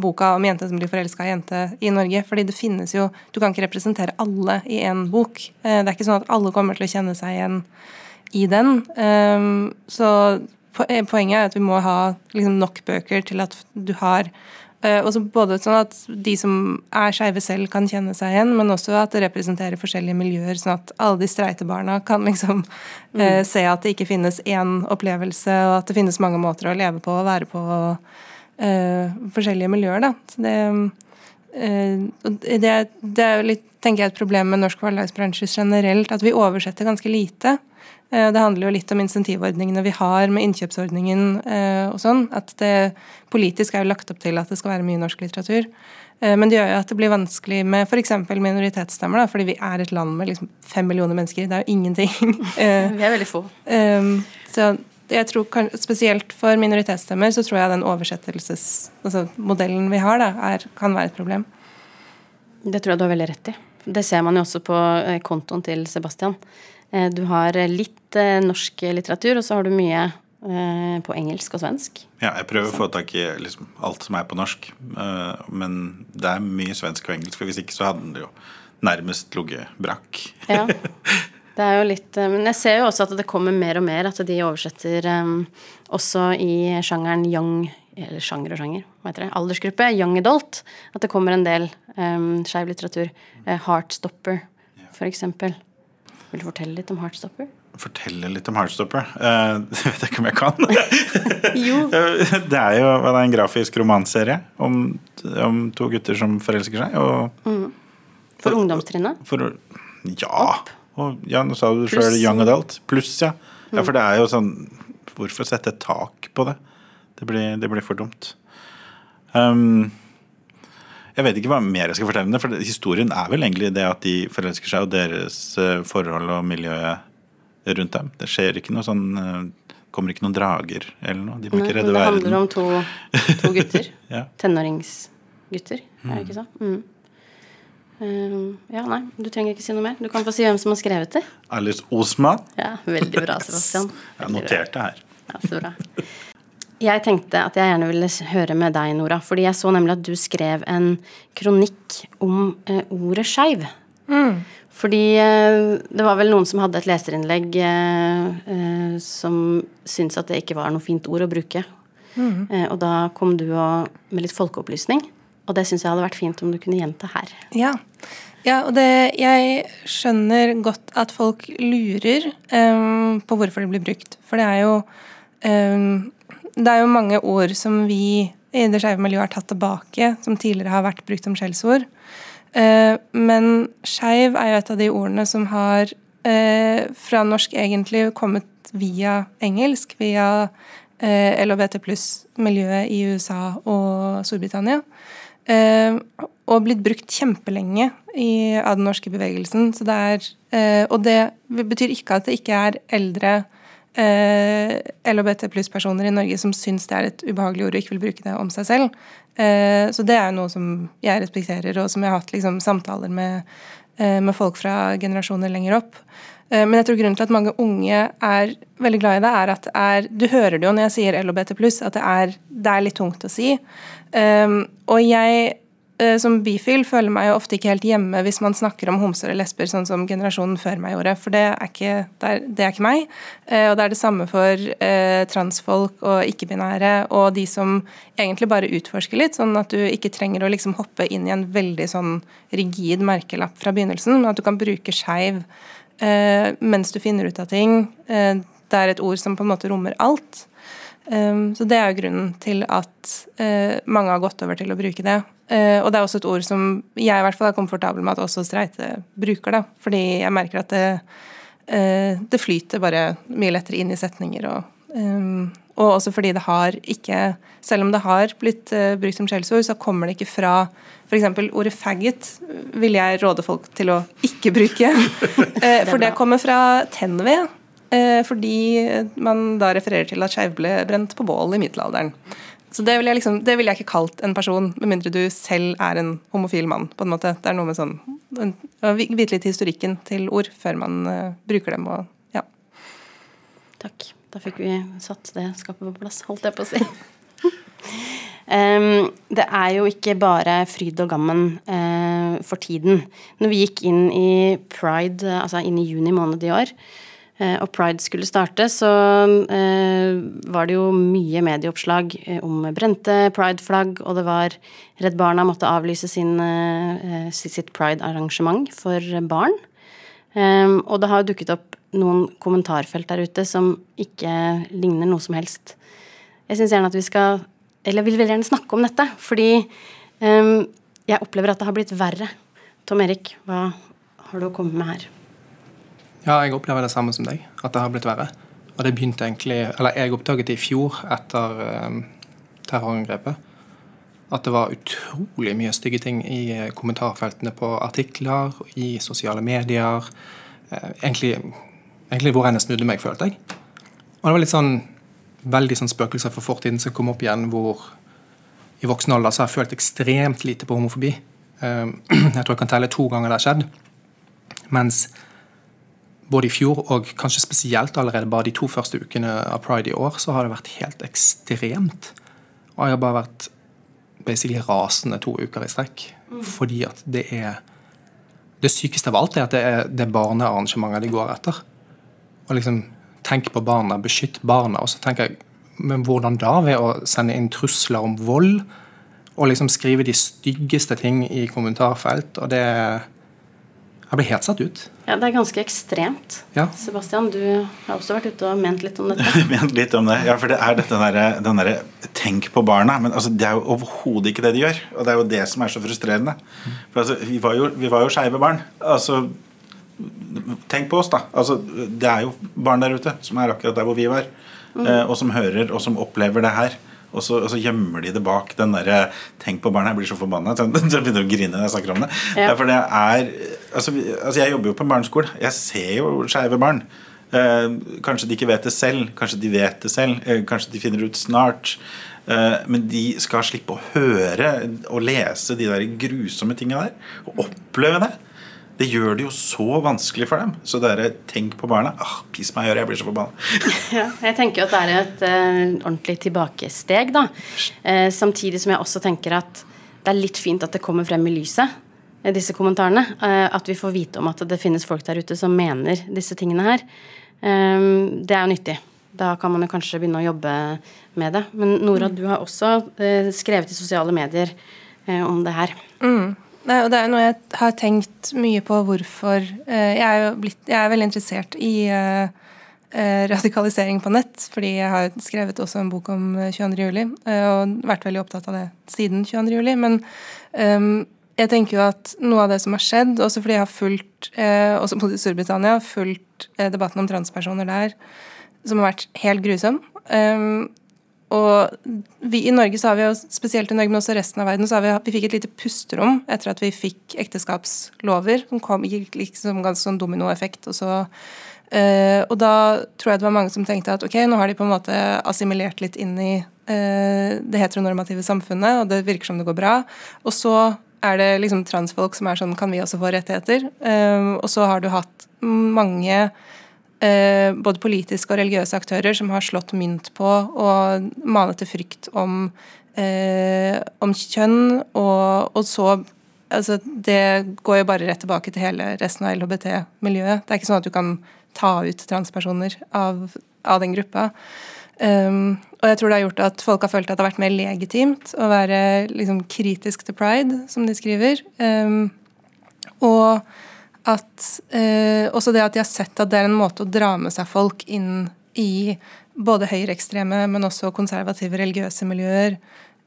S4: boka om jente som blir forelska i jente i Norge. Fordi det finnes jo Du kan ikke representere alle i én bok. Eh, det er ikke sånn at alle kommer til å kjenne seg igjen i den. Um, så eh, poenget er at vi må ha liksom, nok bøker til at du har og også både sånn at de som er skeive selv, kan kjenne seg igjen, men også at det representerer forskjellige miljøer, sånn at alle de streite barna kan liksom eh, se at det ikke finnes én opplevelse, og at det finnes mange måter å leve på og være på. Eh, forskjellige miljøer, da. Så det, eh, det, det er litt, tenker jeg, et problem med norsk forlagsbransje generelt, at vi oversetter ganske lite. Eh, Det handler jo litt om insentivordningene vi har med innkjøpsordningen eh, og sånn. At det politisk er jo lagt opp til at det skal være mye norsk litteratur. Eh, Men det gjør jo at det blir vanskelig med f.eks. minoritetsstemmer, da, fordi vi er et land med liksom fem millioner mennesker. Det er jo ingenting.
S1: Vi er veldig få.
S4: Um, så jeg tror kan, Spesielt for minoritetsstemmer så tror jeg den oversettelses... Altså modellen vi har, da, er, kan være et problem.
S1: Det tror jeg du har veldig rett i. Det ser man jo også på eh, kontoen til Sebastian. Eh, Du har litt eh, norsk litteratur, og så har du mye eh, på engelsk og svensk.
S3: Ja, jeg prøver å få tak i liksom, alt som er på norsk. men det er mye svensk og engelsk, for hvis ikke så hadde den jo nærmest ligget brakk.
S1: Ja. Det er jo litt eh, Men jeg ser jo også at det kommer mer og mer at de oversetter um, også i sjangeren young Eller sjanger og sjanger, hva heter det? Aldersgruppe. Young adult. At det kommer en del um, skeiv litteratur. Uh, Heartstopper, for eksempel. Vil du fortelle litt om Heartstopper?
S3: Fortelle litt om Heartstopper. Eh, det vet jeg ikke om jeg kan.
S1: Jo.
S3: det er jo det er en grafisk romanserie om, om to gutter som forelsker seg. Og
S1: For ungdomstrinnet.
S3: for ja. Ja! Og, ja, nå sa du sjøl young adult. Pluss, ja. ja. For det er jo sånn Hvorfor sette tak på det? Det blir, det blir for dumt. Um, jeg vet ikke hva mer jeg skal fortelle om det, for historien er vel egentlig det at de forelsker seg, og deres eh, forhold og miljøet rundt dem. Det skjer ikke noe sånn eh, kommer ikke noen drager eller noe. De må ikke redde verden.
S1: det handler om to, to gutter.
S3: Ja.
S1: Tenåringsgutter, er det ikke så? Mm. Um, ja, nei, du trenger ikke si noe mer. Du kan få si hvem som har skrevet det.
S3: Alice Osman.
S1: Ja, Veldig bra, Sebastian.
S3: Jeg
S1: Veldig
S3: noterte her.
S1: Ja, så bra. Jeg tenkte at jeg gjerne ville høre med deg, Nora. Fordi jeg så nemlig at du skrev en kronikk om uh, ordet skeiv. Fordi uh, det var vel noen som hadde et leserinnlegg som syntes at det ikke var noe fint ord å bruke. Eh, og da kom du og, med litt folkeopplysning. Og det syns jeg hadde vært fint om du kunne gjenta her.
S4: Ja. ja og det, jeg skjønner godt at folk lurer um, på hvorfor det blir brukt. For det er jo um, Det er jo mange ord som vi i det skeive miljøet har tatt tilbake, som tidligere har vært brukt som skjellsord. Uh, men skeiv er jo et av de ordene som har uh, fra norsk egentlig kommet via engelsk, via eh, LHBT pluss-miljøet i USA og Storbritannia. Eh, og blitt brukt kjempelenge i, av den norske bevegelsen. Det er, eh, og det betyr ikke at det ikke er eldre eh, LHBT pluss-personer i Norge som syns det er et ubehagelig ord og ikke vil bruke det om seg selv. Så det er jo noe som jeg respekterer, og som jeg har hatt liksom, samtaler med, med folk fra generasjoner lenger opp. Men jeg tror grunnen til at mange unge er veldig glad i det, er at det er Du hører det jo når jeg sier LHBT pluss, at det er, det er, litt tungt å si. Um, og jeg uh, som bifil føler meg jo ofte ikke helt hjemme hvis man snakker om homser og lesber sånn som generasjonen før meg gjorde, for det er ikke, det er, det er ikke meg. Uh, og det er det samme for uh, transfolk og ikke-binære og de som egentlig bare utforsker litt, sånn at du ikke trenger å liksom hoppe inn i en veldig sånn rigid merkelapp fra begynnelsen, men at du kan bruke skeiv mens du finner ut av ting. Det er et ord som på en måte rommer alt. Um, så Det er jo grunnen til at uh, mange har gått over til å bruke det. Uh, og det er også et ord som jeg i hvert fall er komfortabel med at også streite bruker. da, Fordi jeg merker at det, uh, det flyter bare mye lettere inn i setninger. Og, um, og, også fordi det har ikke Selv om det har blitt brukt som skjellsord, så kommer det ikke fra f.eks. ordet 'faggot' vil jeg råde folk til å ikke bruke. for det kommer fra tenved Eh, fordi man da refererer til at skeiv ble brent på bål i middelalderen. Så det ville jeg, liksom, vil jeg ikke kalt en person, med mindre du selv er en homofil mann. på en måte. Det er noe med sånn Å vite litt historikken til ord før man uh, bruker dem. og ja.
S1: Takk. Da fikk vi satt det skapet på plass, holdt jeg på å si. um, det er jo ikke bare fryd og gammen uh, for tiden. Når vi gikk inn i pride, altså inn i juni måned i år, Eh, og pride skulle starte, så eh, var det jo mye medieoppslag eh, om brente prideflagg, og det var Redd Barna måtte avlyse sin, sitt pride-arrangement for barn. Og det har dukket opp noen kommentarfelt der ute som ikke ligner noe som helst. Jeg syns gjerne at vi skal Eller jeg vil veldig gjerne snakke om dette, fordi jeg opplever at det har blitt verre. Tom Erik, hva har du å komme med her?
S2: Ja, jeg opplever det samme som deg, at det har blitt verre. Og det begynte egentlig Eller jeg oppdaget det i fjor etter um, terrorangrepet. At det var utrolig mye stygge ting i eh, kommentarfeltene på artikler, i sosiale medier. Uh, egentlig, egentlig hvor enn jeg snudde meg, følte jeg. Og det var litt sånn veldig sånn spøkelser for fortiden som kom opp igjen, hvor i voksen alder så har jeg følt ekstremt lite på homofobi. Um, jeg tror jeg kan telle to ganger det har skjedd. Mens både i fjor og kanskje spesielt allerede bare de to første ukene av pride i år, så har det vært helt ekstremt. Og jeg har bare vært basically rasende to uker i strekk. Mm. Fordi at det er Det sykeste av alt er at det er, det barnearrangementer de går etter. Og liksom tenk på barna, beskytt barna. Og så tenker jeg men hvordan da? Ved å sende inn trusler om vold? Og liksom skrive de styggeste ting i kommentarfelt. Og det er jeg ble helt satt ut.
S1: Ja, Det er ganske ekstremt. Ja. Sebastian, du har også vært ute og ment litt om dette.
S3: ment litt om det, ja, for det er dette der, den derre tenk på barna. Men altså, det er jo overhodet ikke det de gjør. Og det er jo det som er så frustrerende. For altså, vi var jo, vi jo skeive barn. Altså, tenk på oss, da. Altså, det er jo barn der ute som er akkurat der hvor vi var. Mm. Eh, og som hører, og som opplever det her. Og så, og så, gjemmer de det bak den derre 'tenk på barna'. Jeg blir så forbanna. Så jeg begynner å grine når jeg snakker om det. Ja. For det er altså, altså, Jeg jobber jo på en barneskole. Jeg ser jo skeive barn. Eh, kanskje de ikke vet det selv. Kanskje de vet det selv. Eh, kanskje de finner ut snart. Eh, men de skal slippe å høre og lese de der grusomme tinga der. Og oppleve det. Det gjør det jo så vanskelig for dem. Så dere, tenk på barna. Ah, Piss meg i øret, jeg blir så forbanna.
S1: ja, jeg tenker jo at det er et uh, ordentlig tilbakesteg, da. Uh, samtidig som jeg også tenker at det er litt fint at det kommer frem i lyset, uh, disse kommentarene. at vi får vite om at det finnes folk der ute som mener disse tingene her. det er jo nyttig. Da kan man jo kanskje begynne å jobbe med det. Men Nora, mm. du har også skrevet i sosiale medier om det her.
S4: Mm. Nei, og det er noe jeg har tenkt mye på hvorfor eh, jeg, er blitt, jeg er veldig interessert i uh, radikalisering på nett, fordi jeg har skrevet også en bok om 22. juli, uh, og vært veldig opptatt av det siden 22. juli. Men um, jeg tenker jo at noe av det som har skjedd, også fordi jeg har fulgt, eh, også i Storbritannia, fulgt debatten om transpersoner der, som har vært helt grusom. Um, og vi i Norge, så har vi spesielt i Norge, men også resten av verden, så har vi, vi fikk et lite pusterom etter at vi fikk ekteskapslover som kom, gikk liksom ganske sånn dominoeffekt. Og så Eh, og da tror jeg det var mange som tenkte at ok, nå har de på en måte assimilert litt inn i eh, det heteronormative samfunnet, og det virker som det går bra. Og så er det liksom transfolk som er sånn Kan vi også få rettigheter? Eh, og så har du hatt mange både politiske og religiøse aktører som har slått mynt på og manet til frykt om, eh, om kjønn, og, og så altså, Det går jo bare rett tilbake til hele resten av LHBT-miljøet. Det er ikke sånn at du kan ta ut transpersoner av, av den gruppa. Um, og jeg tror det har gjort at folk har følt at det har vært mer legitimt å være liksom, kritisk til pride, som de skriver. Um, og at eh, også det at de har sett at det er en måte å dra med seg folk inn i både høyreekstreme, men også konservative religiøse miljøer.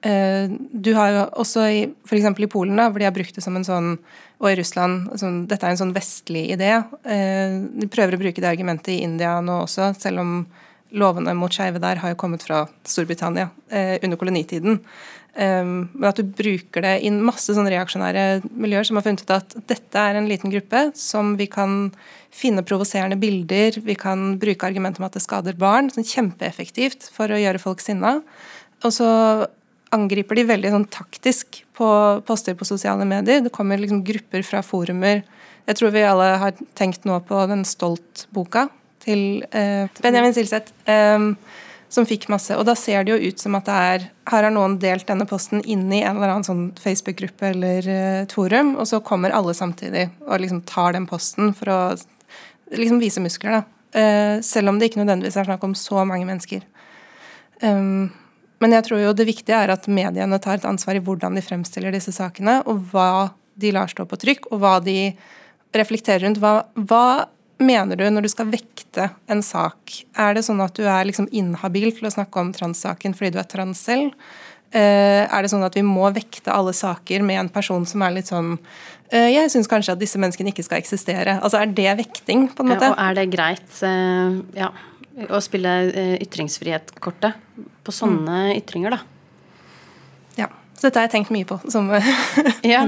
S4: Eh, du har jo også i f.eks. i Polen, da, hvor de har brukt det som en sånn og i Russland sånn, Dette er en sånn vestlig idé. Eh, de prøver å bruke det argumentet i India nå også, selv om lovene mot skeive der har jo kommet fra Storbritannia eh, under kolonitiden. Um, men at du bruker det i masse sånne reaksjonære miljøer som har funnet ut at dette er en liten gruppe som vi kan finne provoserende bilder, vi kan bruke argumentet om at det skader barn, sånn kjempeeffektivt for å gjøre folk sinna. Og så angriper de veldig sånn taktisk på poster på sosiale medier. Det kommer liksom grupper fra forumer. Jeg tror vi alle har tenkt nå på den Stolt-boka, til eh, Benjamin Silseth, eh, som fikk masse. Og da ser det jo ut som at det er Her har noen delt denne posten inn i en eller annen sånn Facebook-gruppe eller uh, forum, og så kommer alle samtidig og liksom tar den posten for å liksom vise muskler, da. Uh, selv om det ikke nødvendigvis er snakk om så mange mennesker. Um, men jeg tror jo det viktige er at mediene tar et ansvar i hvordan de fremstiller disse sakene, og hva de lar stå på trykk, og hva de reflekterer rundt. Hva, hva mener du når du skal vekte en sak? Er det sånn at du er liksom inhabil til å snakke om transsaken fordi du er trans selv? Eh, er det sånn at vi må vekte alle saker med en person som er litt sånn eh, Jeg syns kanskje at disse menneskene ikke skal eksistere. Altså Er det vekting, på en måte?
S1: Ja, og er det greit eh, ja, å spille ytringsfrihetskortet på sånne mm. ytringer, da?
S4: Ja. Så dette har jeg tenkt mye på. Som
S1: ja.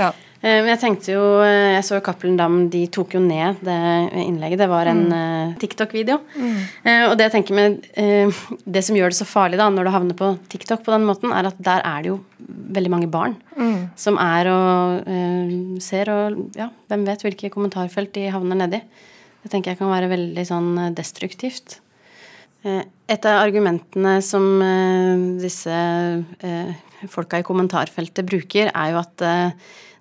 S1: ja. Eh, men jeg tenkte jo eh, Jeg så jo Cappelen Dam, de tok jo ned det innlegget. Det var en mm. uh, TikTok-video. Mm. Og det jeg tenker med Det som gjør det så farlig da når du havner på TikTok på den måten, er at der er det jo veldig mange barn mm. som er og ser og Ja, hvem vet hvilke kommentarfelt de havner nedi. Det tenker jeg kan være veldig sånn destruktivt. Et av argumentene som disse folka i kommentarfeltet bruker, er jo at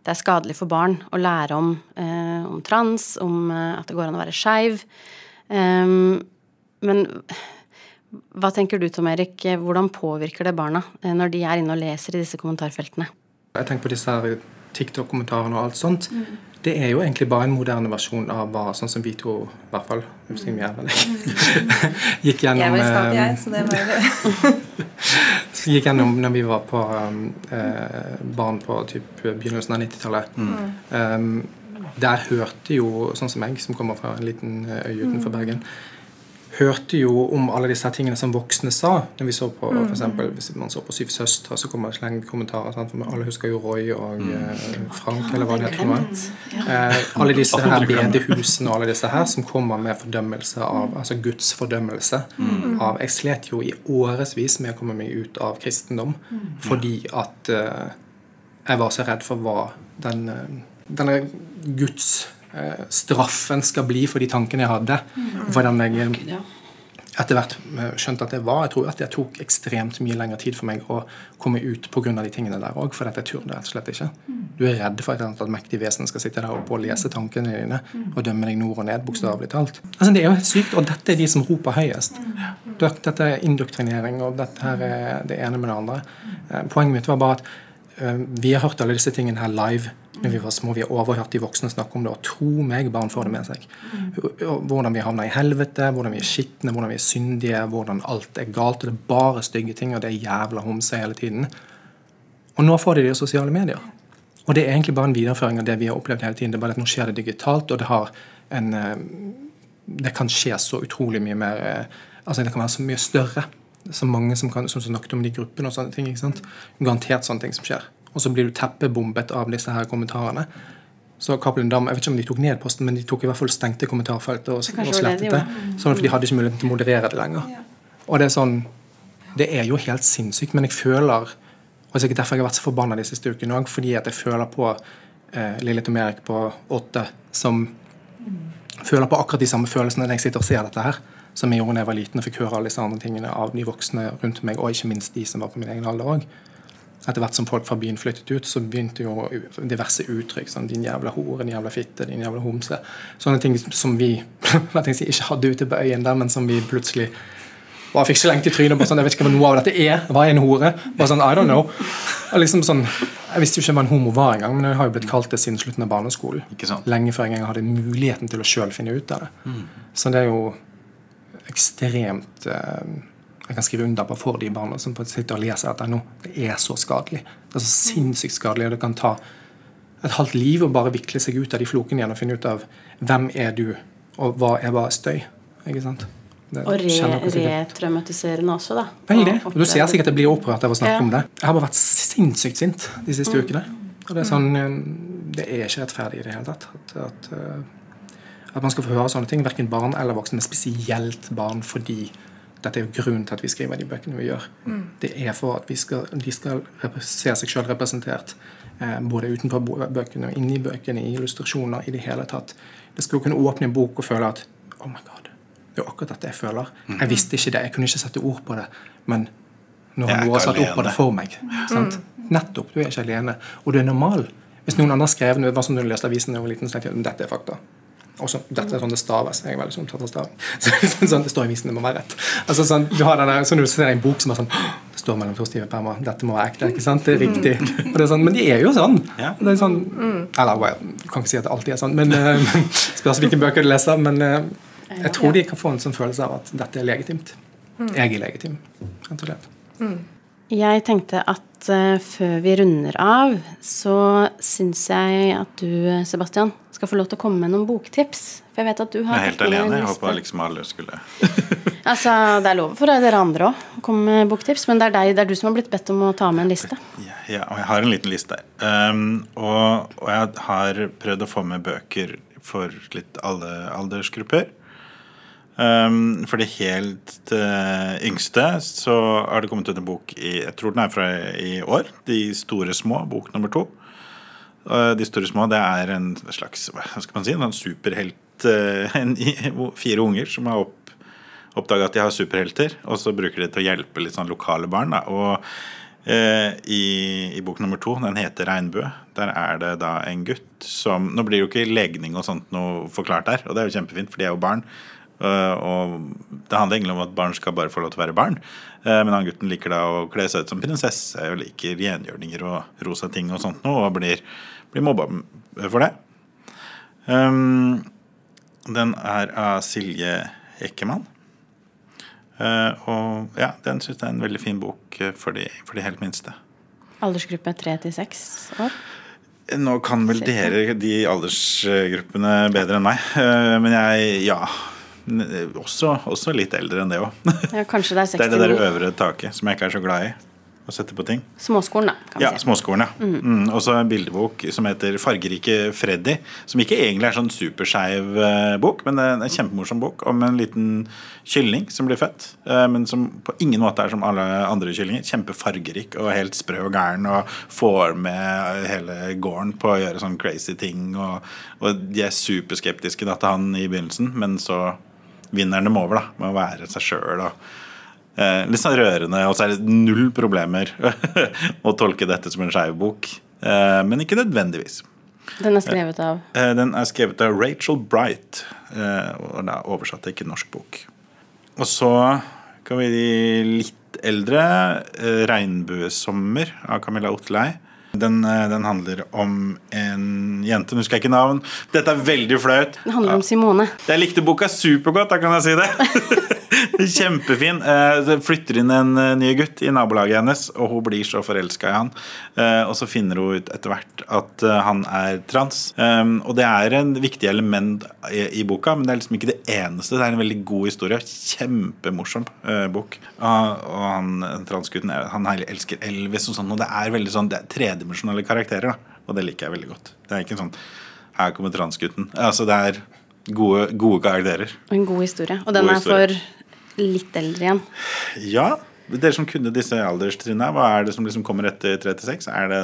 S1: det er skadelig for barn å lære om, eh, om trans, om eh, at det går an å være skeiv. Um, men hva tenker du, Tom Erik, hvordan påvirker det barna eh, når de er inne og leser i disse kommentarfeltene?
S2: Jeg tenker på disse TikTok-kommentarene og alt sånt. Mm. Det er jo egentlig bare en moderne versjon av hva sånn som vi to, i hvert fall mm. gikk gjennom
S4: Jeg var i jeg, så det var
S2: gikk gjennom når vi var på um, eh, barn på typ, begynnelsen av 90-tallet. Mm. Um, der hørte jo, sånn som meg, som kommer fra en liten øy utenfor mm. Bergen hørte jo om alle disse tingene som voksne sa. Når vi så på, for eksempel, Hvis man så på Syv søstre, så kommer det slenge kommentarer. Sant? For alle husker jo Roy og mm. eh, Frank, eller hva det heter. Eh, alle disse her bedehusene og alle disse her som kommer med fordømmelse av altså Guds fordømmelse mm. av Jeg slet jo i årevis med å komme meg ut av kristendom mm. fordi at eh, jeg var så redd for hva den, eh, denne Guds straffen skal bli for de tankene jeg hadde. Mm. Hvordan jeg etter hvert eh, skjønte at det var. Jeg tror at det tok ekstremt mye lengre tid for meg å komme ut pga. de tingene der òg, for jeg turde rett og slett ikke. Mm. Du er redd for at et mektig vesen skal sitte der oppe og lese tankene dine mm. og dømme deg nord og ned, bokstavelig talt. Altså, det er jo helt sykt, og dette er de som roper høyest. Dette er indoktrinering, og dette her er det ene med det andre. Eh, poenget mitt var bare at vi har hørt alle disse tingene her live når vi var små. Vi har overhørt de voksne snakke om det, og tro meg, barn får det med seg. Hvordan vi havner i helvete, hvordan vi er skitne, hvordan vi er syndige, hvordan alt er galt. Det er bare stygge ting, og det er jævla homse hele tiden. Og nå får de det i sosiale medier. Og det er egentlig bare en videreføring av det vi har opplevd hele tiden. Det er bare at nå skjer det digitalt, og det har en eh, Det kan skje så utrolig mye mer eh, Altså, det kan være så mye større. Så mange som, kan, som snakket om de gruppene og sånne ting. ikke sant? Garantert sånne ting som skjer og så blir du teppebombet av disse her kommentarene, Så Cappelen Dam, jeg vet ikke om de tok ned posten, men de tok i hvert fall stengte kommentarfeltet og, og slettet det. Sånn at de hadde ikke muligheten til å moderere det lenger. Og det er sånn Det er jo helt sinnssykt, men jeg føler Og det er sikkert derfor jeg har vært så forbanna de siste ukene òg, fordi at jeg føler på eh, Lille Tom Erik på åtte som føler på akkurat de samme følelsene når jeg sitter og ser dette her, som jeg gjorde da jeg var liten og fikk høre alle disse andre tingene av de voksne rundt meg, og ikke minst de som var på min egen alder òg. Etter hvert som folk fra byen flyttet ut, så begynte jo diverse uttrykk som 'din jævla hore', 'din jævla fitte', 'din jævla homse'. Sånne ting som vi jeg si, ikke hadde ute på øyen der, men som vi plutselig bare fikk slengt i trynet. Bare sånn, jeg vet ikke hva noe av dette er. Hva er en hore? Bare sånn, I don't know. Og liksom sånn, Jeg visste jo ikke hva en homo var engang, men jeg har jo blitt kalt det siden slutten av barneskolen. Lenge før jeg hadde muligheten til å sjøl finne ut av det. Så det er jo ekstremt eh, Jeg kan skrive under på for de barna som sitter og leser dette nå. Det er så skadelig. Det er så sinnssykt skadelig, og det kan ta et halvt liv å bare vikle seg ut av de flokene igjen og finne ut av hvem er du, og hva er bare støy. Ikke sant? Det
S1: Og re retraumatiserende også, da.
S2: Veldig. Og du ser sikkert at jeg blir opprørt av å snakke
S1: Ja.
S2: om det. Jeg har bare vært sinnssykt sint de siste
S1: Mm.
S2: ukene. Og det er sånn eh, Det er ikke rettferdig i det hele tatt. At, at, eh, at man skal få høre sånne ting. Verken barn eller voksne, men spesielt barn, fordi dette er jo grunnen til at vi skriver de bøkene vi gjør. Det er for at vi skal, de skal se seg sjøl representert. Eh, både utenfor bøkene og inni bøkene, i illustrasjoner, i det hele tatt. Det skal jo kunne åpne en bok og føle at Oh my God. Det er jo akkurat dette jeg føler. Jeg visste ikke det, jeg kunne ikke sette ord på det. Men nå har noe satt ord på det for meg. Sant? Nettopp. Du er ikke alene. Og du er normal. Hvis noen andre har skrevet det var som du leste avisen da jeg var liten, så tenkte jeg dette er fakta. Og så, dette er sånn det staves. Jeg er veldig sånn opptatt av staving. Så, sånn, sånn, det står i avisen, det må være rett. Altså, sånn, du har denne, sånn, du ser en bok som er sånn Det står mellom to stive permer. Dette må være ekte. ikke sant? Det er riktig. Og det er sånn, men de er jo sånn. Det er sånn Eller well, du kan ikke si at det alltid er sånn, men uh, spørs hvilke bøker du leser. Men uh, jeg tror de kan få en sånn følelse av at dette er legitimt. Jeg er legitim, rett og slett.
S1: Jeg tenkte at eh, før vi runder av, så syns jeg at du, Sebastian, skal få lov til å komme med noen boktips. For jeg vet at du
S3: Jeg er helt alene. Jeg håpa liksom alle skulle
S1: Altså, Det er lov for dere andre òg å komme med boktips, men det er, deg, det er du som har blitt bedt om å ta med en liste.
S3: Ja, ja, og jeg har en liten liste. Um, og, og jeg har prøvd å få med bøker for litt alle aldersgrupper. Um, for de helt uh, yngste så har det kommet ut en bok i Jeg tror den er fra i år. De store små, bok nummer to. Uh, de store små, det er en slags hva skal man si, en superhelt uh, en, Fire unger som har opp, oppdaga at de har superhelter, og så bruker de til å hjelpe litt sånn lokale barn. Da. Og i, i bok nummer to, den heter 'Regnbue', der er det da en gutt som Nå blir jo ikke legning og sånt noe forklart der, og det er jo kjempefint, for de er jo barn. Eh, og det handler egentlig om at barn skal bare få lov til å være barn. Eh, men han gutten liker da å kle seg ut som prinsesse og liker rengjørninger og rosa ting og sånt noe, og blir, blir mobba for det. Um, den er av Silje Ekkemann. Uh, og ja, den syns jeg er en veldig fin bok for de, for de helt minste.
S1: Aldersgruppe tre til seks år.
S3: Nå kan vel dere de aldersgruppene bedre enn meg, Uh, men jeg ja. N- Også, også litt eldre enn det òg.
S1: Ja, kanskje det er
S3: Det er det der øvre taket som jeg ikke er så glad i. Å sette på ting.
S1: Småskolen, da. kan vi
S3: Ja,
S1: si.
S3: Småskolen, ja. Mm. Og så en bildebok som heter 'Fargerike Freddy'. Som ikke egentlig er sånn superskeiv eh, bok, men det er en kjempemorsom bok om en liten kylling som blir født. eh, men som på ingen måte er som alle andre kyllinger. Kjempefargerik og helt sprø og gæren og får med hele gården på å gjøre sånn crazy ting. Og, og de er superskeptiske da, til han i begynnelsen, men så vinner må over da, med å være seg sjøl. Eh, litt sånn rørende, og så er det null problemer å tolke dette som en skeiv bok. Eh, men ikke nødvendigvis.
S1: Den er skrevet av
S3: Eh, den er skrevet av Rachel Bright, eh, og den er oversatt til ikke norsk bok. Og så kan vi litt eldre. Eh, 'Regnbuesommer' av Camilla Otterlei. Den, eh, den handler om en jente, nå husker jeg ikke navn. Dette er veldig flaut.
S1: Den handler om Simone.
S3: Jeg likte boka supergodt, da kan jeg si det. Kjempefin. Eh, Det flytter inn en eh, ny gutt i nabolaget hennes, og hun blir så forelska i han. Eh, Og så finner hun ut etter hvert at eh, han er trans. Um, Og det er en viktig element i boka, men det er liksom ikke det eneste. Det er en veldig god historie. Kjempemorsom eh, bok. Og og han transgutten han elsker Elvis og sånn, og det er veldig sånn Det er tredimensjonale karakterer, da. Og det liker jeg veldig godt. Det er ikke sånn Her kommer transgutten. Altså, det er gode, gode karakterer.
S1: Og en god historie. Og den
S3: God
S1: er for litt eldre igjen.
S3: Ja. Dere som kunne disse alderstrinnene, hva er det som liksom kommer etter 36? Er det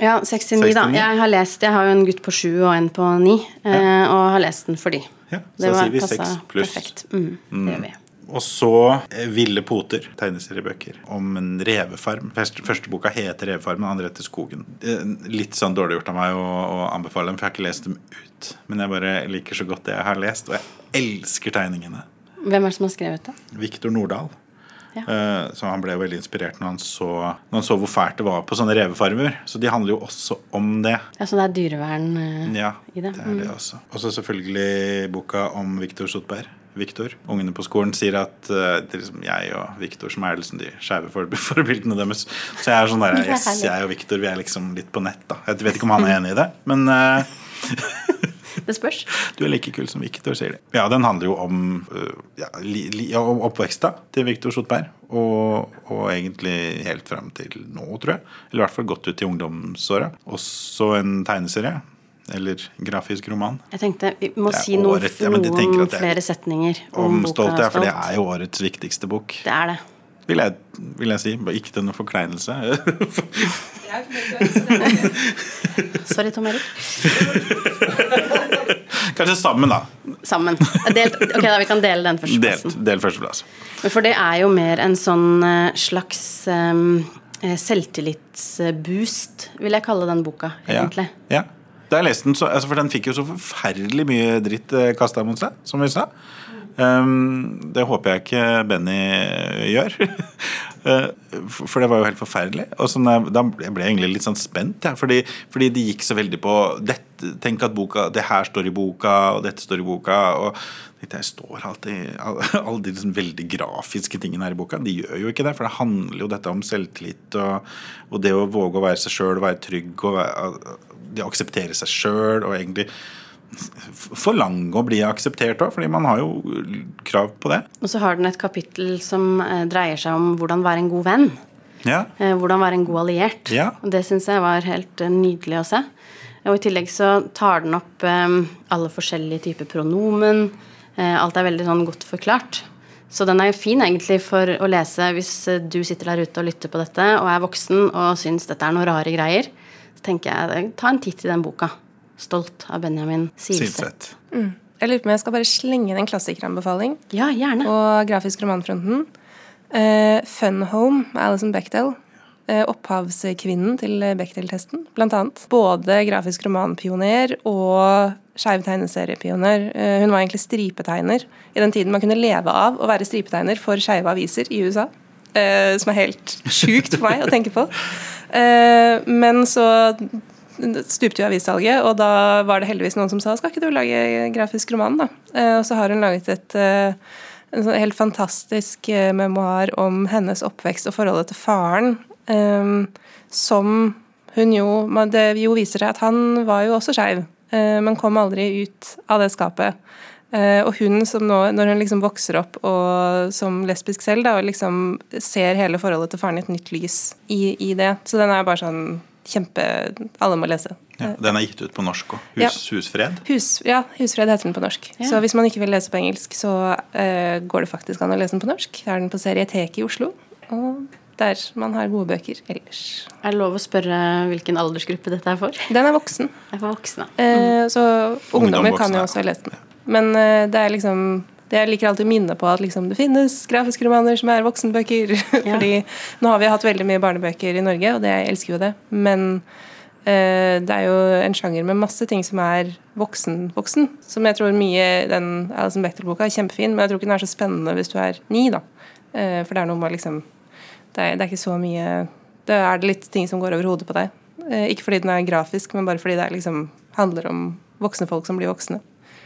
S1: Ja, 69, da. Jeg har lest Jeg har jo en gutt på sju og en på ni, ja. og har lest den for de.
S3: Ja, så da sier vi
S1: passa
S3: seks pluss.
S1: Perfekt. Mm, det gjør vi.
S3: Og så eh, Ville poter, tegneseriebøker om en revefarm. Første, første boka heter 'Revefarmen', andre heter 'Skogen'. Litt sånn dårlig gjort av meg å, å anbefale dem, for jeg har ikke lest dem ut. Men jeg bare liker så godt det jeg har lest, og jeg elsker tegningene.
S1: Hvem er det som har skrevet det?
S3: Victor Nordahl.
S1: Ja.
S3: Eh, Så han ble veldig inspirert når han, så, når han så hvor fælt det var på sånne revefarmer. Så de handler jo også om det.
S1: Ja, Så det er dyrevern uh,
S3: Ja,
S1: i det?
S3: det er det også. Og så selvfølgelig boka om Viktor Sotberg. Viktor. Ungene på skolen sier at uh, det er liksom jeg og Viktor som er liksom de skeive forbildene deres. Så jeg er sånn der,
S1: er
S3: yes, jeg og Viktor vi er liksom litt på nett, da. Jeg vet ikke om han er enig i det, men uh,
S1: Det spørs.
S3: du er like kul som Viktor, sier de. Ja, den handler jo om, uh, ja, li, li, om oppveksta til Viktor Sotberg. Og, og egentlig helt fram til nå, tror jeg. Eller i hvert fall godt ut i ungdomsåra. Også en tegneserie. Eller grafisk roman.
S1: Jeg tenkte vi må si noe,
S3: året- ja,
S1: noen
S3: er-
S1: flere setninger om,
S3: Om
S1: boka
S3: Stolt, ja, for det er jo årets viktigste bok.
S1: Det er det.
S3: Vil jeg, vil jeg si. Ikke til noen forkleinelse.
S1: Sorry, Tom Erik.
S3: Kanskje sammen, da.
S1: Sammen. Delt, ok, da, Vi kan dele den førsteplassen.
S3: Delt, del førsteplass.
S1: For det er jo mer en sånn eh, slags um, selvtillitsboost, vil jeg kalle den boka, egentlig.
S3: Ja. ja. Da jeg leste den, så, altså, for den fikk jo så forferdelig mye dritt uh, kasta mot seg, som vi sa. Um, det håper jeg ikke Benny gjør. Uh, for det var jo helt forferdelig. Og sånn, eh, da ble jeg egentlig litt sånn spent, ja, fordi, fordi det gikk så veldig på dette, Tenk at boka, det her står i boka, og dette står i boka. og jeg står alltid Alle de liksom veldig grafiske tingene her i boka, de gjør jo ikke det. For det handler jo dette om selvtillit og, og det å våge å være seg sjøl, være trygg og det å akseptere seg sjøl og egentlig forlange å bli akseptert òg, fordi man har jo krav på det.
S1: Og så har den et kapittel som eh, dreier seg om hvordan være en god venn.
S3: Ja,
S1: Eh, hvordan være en god alliert.
S3: Ja.
S1: Og det syns jeg var helt eh, nydelig å se. Og I tillegg så tar den opp alle forskjellige typer pronomen. Alt er veldig sånn godt forklart. Så den er fin egentlig for å lese hvis du sitter der ute og lytter på dette og er voksen og syns dette er noen rare greier. Tenker jeg eh, ta en titt i den boka. 'Stolt' av Benjamin Silseth.
S3: Mm.
S4: Jeg lurer på om jeg skal bare slenge inn en klassikeranbefaling
S1: Ja, gjerne.
S4: på grafisk romanfronten. Uh, Fun Home med Alison Bechdel. Uh, opphavskvinnen til Bechdel-testen, blant annet. Både grafisk romanpioner og skeiv tegneseriepioner. Uh, hun var egentlig stripetegner i den tiden man kunne leve av å være stripetegner for skeive aviser i USA. Uh, som er helt sjukt for meg å tenke på. Eh, men så stupte jo avissalget, og da var det heldigvis noen som sa skal ikke du lage grafisk roman, da? Eh, og så har hun laget et eh, en sånn helt fantastisk memoar om hennes oppvekst og forholdet til faren, som hun jo Det jo viser seg at han var jo også skeiv, men kom aldri ut av det skapet. Eh, og hun som nå, når hun liksom vokser opp og som lesbisk selv, da, og liksom ser hele forholdet til faren i et nytt lys i, i det. Så den er bare sånn kjempe Alle må lese.
S3: Ja, den er gitt ut på norsk òg.
S4: Ja.
S3: Husfred.
S4: Hus, ja, Husfred heter den på norsk.
S1: Ja.
S4: Så hvis man ikke vil lese på engelsk, så uh, går det faktisk an å lese den på norsk. Det er den på Serieteket i Oslo. Og der man har gode bøker ellers.
S1: Er det lov å spørre hvilken aldersgruppe dette er for?
S4: Den er voksen.
S1: Er for voksne.
S4: Eh, så ungdommer
S3: Ungdom,
S4: kan
S3: voksne,
S4: jo også lese den. Men eh, det er liksom det Jeg liker alltid å minne på at liksom, det finnes grafiske romaner som er voksenbøker.
S1: Ja.
S4: Fordi nå har vi hatt veldig mye barnebøker i Norge, og det, jeg elsker jo det. Men eh, det er jo en sjanger med masse ting som er voksen-voksen. Som jeg tror mye den Alison Bechtel-boka er kjempefin, men jeg tror ikke den er så spennende hvis du er ni, da. Eh, for det er noe med liksom det er, det er ikke så mye Det er det litt ting som går over hodet på deg. Eh, ikke fordi den er grafisk, men bare fordi det er liksom handler om voksne folk som blir voksne.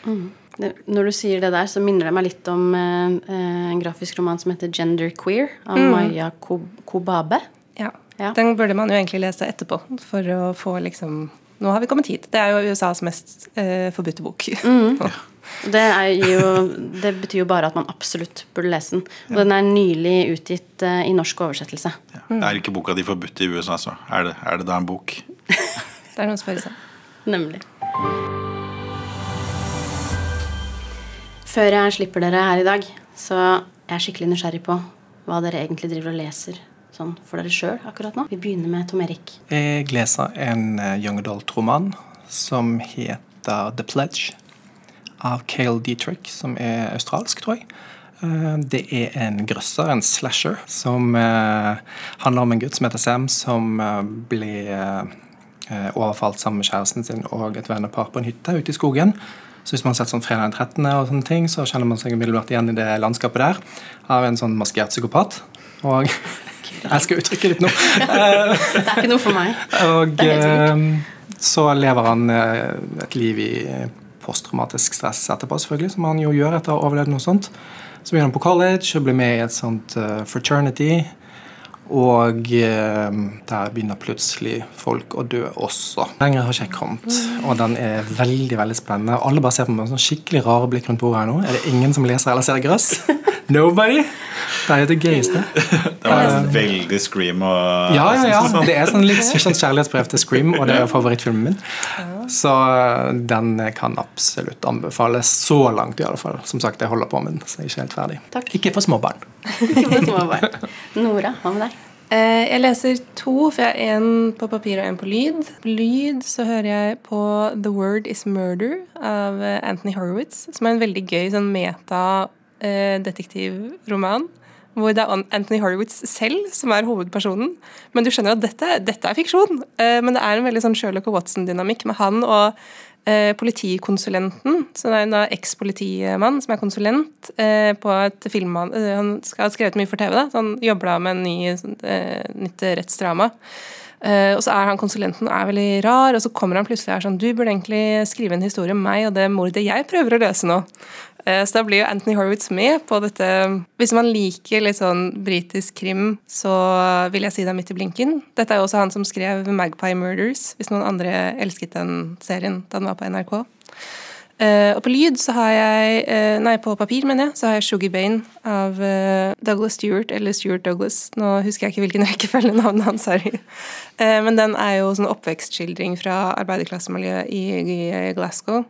S1: Det, når du sier det der, så minner det meg litt om eh, eh, en grafisk roman som heter Gender Queer av Maya Ko- Kobabe.
S4: Ja.
S1: Ja.
S4: Den burde man jo egentlig lese etterpå for å få liksom Nå har vi kommet hit. Det er jo USAs mest eh, forbudte bok.
S1: Det, er jo, det betyr jo bare at man absolutt burde lese den. Og den er nylig utgitt eh, i norsk oversettelse.
S3: Ja. Er ikke boka di forbudt i USA, så er det, er det da en bok?
S4: det er noen seg.
S1: Nemlig. Før jeg slipper dere her i dag, så er jeg skikkelig nysgjerrig på hva dere egentlig driver og leser sånn for dere sjøl akkurat nå. Vi begynner med Tom Erik.
S2: Jeg leser en eh, young adult-roman som heter The Pledge av Cale Dietrich, som er australsk, tror jeg. Eh, Det er en grøsser, en slasher, som eh, handler om en gutt som heter Sam, som ble overfalt sammen med kjæresten sin og et vennepar på en hytte ute i skogen. Så hvis man har sett sånn Fredag den 13., og sånne ting, så kjenner man seg umiddelbart igjen i det landskapet der. Av en sånn maskert psykopat. Og jeg elsker uttrykket ditt nå.
S1: Det er ikke noe for meg.
S2: og
S1: Det er helt
S2: eh, så lever han eh, et liv i posttraumatisk stress etterpå, selvfølgelig, som han jo gjør etter å ha overlevd noe sånt. Så begynner han på college og blir med i et sånt eh, fraternity. Og eh, der begynner plutselig folk å dø også. Lenger har ikke jeg kommet, og den er veldig veldig spennende. Alle bare ser på meg med sånn skikkelig rare blikk rundt bordet her nå. Er det ingen som leser eller ser grøss? Nobody? Det er jo det gøyeste.
S3: Det var veldig Scream og
S2: Ja, ja, ja. Det er sånn litt sånn kjærlighetsbrev til Scream, og det er favorittfilmen min. Så eh, den kan absolutt anbefales så langt, i alle fall. Som sagt, jeg holder på med den, så jeg er ikke helt ferdig.
S1: Takk.
S2: Ikke for små barn.
S1: Ikke for små barn. Nora, hva med deg?
S4: Eh, Jeg leser to, for jeg har en på papir og en på lyd. På lyd så hører jeg på The Word Is Murder av eh, Anthony Horowitz, som er en veldig gøy sånn meta-detektivroman. Hvor det er Anthony Horowitz selv som er hovedpersonen. Men du skjønner at dette, dette er fiksjon. Eh, Men det er en veldig sånn Sherlock og Watson-dynamikk med han og eh, politikonsulenten. Det er en eks-politimann som er konsulent eh, på et. Eh, han skal ha skrevet mye for TV, da, så han jobber med en ny, nytt rettsdrama. Og så er han konsulenten er veldig rar, og så kommer han plutselig og er sånn Du burde egentlig skrive en historie om meg og det mordet jeg prøver å løse nå. Eh, Så da blir jo Anthony Horowitz med på dette. Hvis man liker litt sånn britisk krim, så vil jeg si det er midt i blinken. Dette er jo også han som skrev Magpie Murders, hvis noen andre elsket den serien da den var på NRK. Eh, og på lyd så har jeg eh, Nei, på papir, mener jeg, så har jeg Sugar Bane av Douglas Stewart, eller Stuart Douglas. Nå husker jeg ikke hvilken rekkefølge navnet hans er i. Men den er jo sånn oppvekstskildring fra arbeiderklassemiljøet i Glasgow.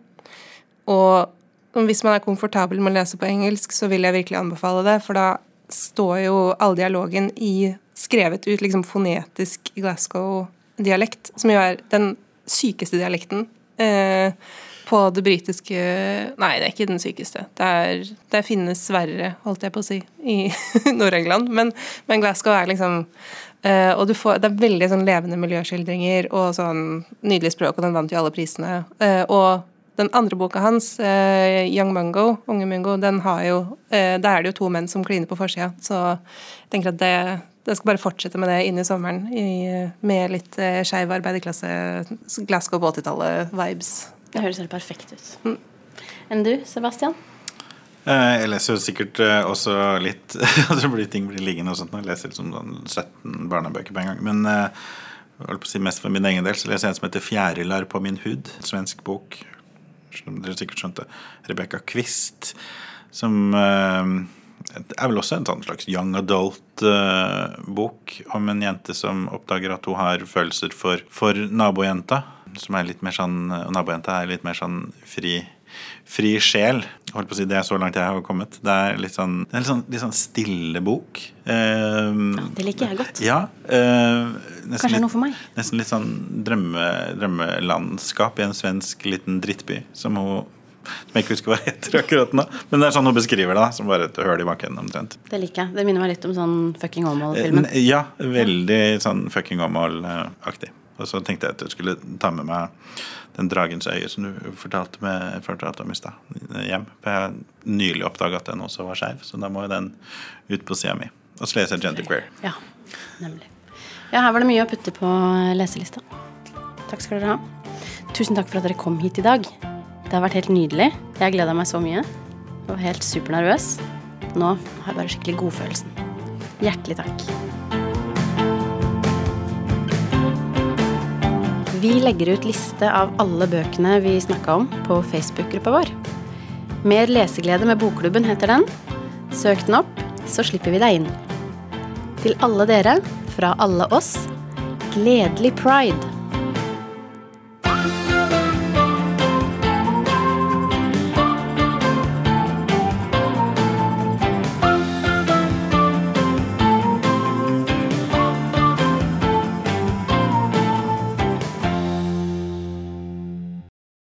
S4: Og hvis man er komfortabel med å lese på engelsk, så vil jeg virkelig anbefale det, for da står jo all dialogen i skrevet ut liksom fonetisk Glasgow-dialekt, som jo er den sykeste dialekten eh, på det britiske Nei, det er ikke den sykeste. Det, er, det finnes verre, holdt jeg på å si, i Nord-England, men, men Glasgow er liksom eh, og får, Det er veldig sånn levende miljøskildringer og sånn nydelig språk, og den vant jo alle prisene. Eh, og den andre boka hans, eh, 'Young Mungo', Unge Mungo, den har jo eh, Der er det jo to menn som kliner på forsida, så jeg tenker at det det skal bare fortsette med det inn i sommeren, i, med litt eh, skeiv arbeiderklasse, Glasgow på 80-tallet-vibes.
S1: Det høres helt perfekt ut. Enn du, Sebastian?
S3: Eh, Jeg leser jo sikkert eh, også litt altså blir Ting blir liggende og sånt. Jeg leser liksom sånn 17 barnebøker på en gang. Men eh, jeg holdt på å si mest for min egen del så leser jeg en som heter 'Fjærilar på min hud'. Svensk bok. Som dere sikkert skjønte. Rebekka Quist. Som eh, er vel også en sånn slags young adult-bok om en jente som oppdager at hun har følelser for, for nabojenta. Som er litt mer sånn, nabojenta er litt mer sånn fri Fri sjel. Holdt på å si, Det er så langt jeg har kommet. Det er litt sånn, det er litt sånn, litt sånn stille bok. Ja,
S1: Det liker jeg godt.
S3: ja. uh,
S1: Kanskje er noe for meg.
S3: nesten litt sånn drømme, drømmelandskap i en svensk liten drittby som hun som jeg ikke husker hva heter akkurat nå. Men det er sånn hun beskriver det, som bare et høl i bakken omtrent.
S1: Det liker jeg. Det minner meg litt om sånn fucking Åmål-filmen.
S3: Eh, Ja, veldig sånn fucking Åmål-aktig. Og så tenkte jeg at jeg skulle ta med meg den Dragens øye som du fortalte, med, fortalte om i stad, hjem. For jeg har nylig oppdaga at den også var skeiv, så da må jo den ut på sida mi. Og så leser jeg Genderqueer.
S1: Ja, nemlig. Ja, her var det mye å putte på leselista. Takk skal dere ha. Tusen takk for at dere kom hit i dag. Det har vært helt nydelig. Jeg gleda meg så mye. Jeg var helt supernervøs. Nå har jeg bare skikkelig godfølelsen. Hjertelig takk. Vi legger ut liste av alle bøkene vi snakka om på Facebook-gruppa vår. Mer leseglede med Bokklubben heter den. Søk den opp, så slipper vi deg inn. Til alle dere, fra alle oss, gledelig pride.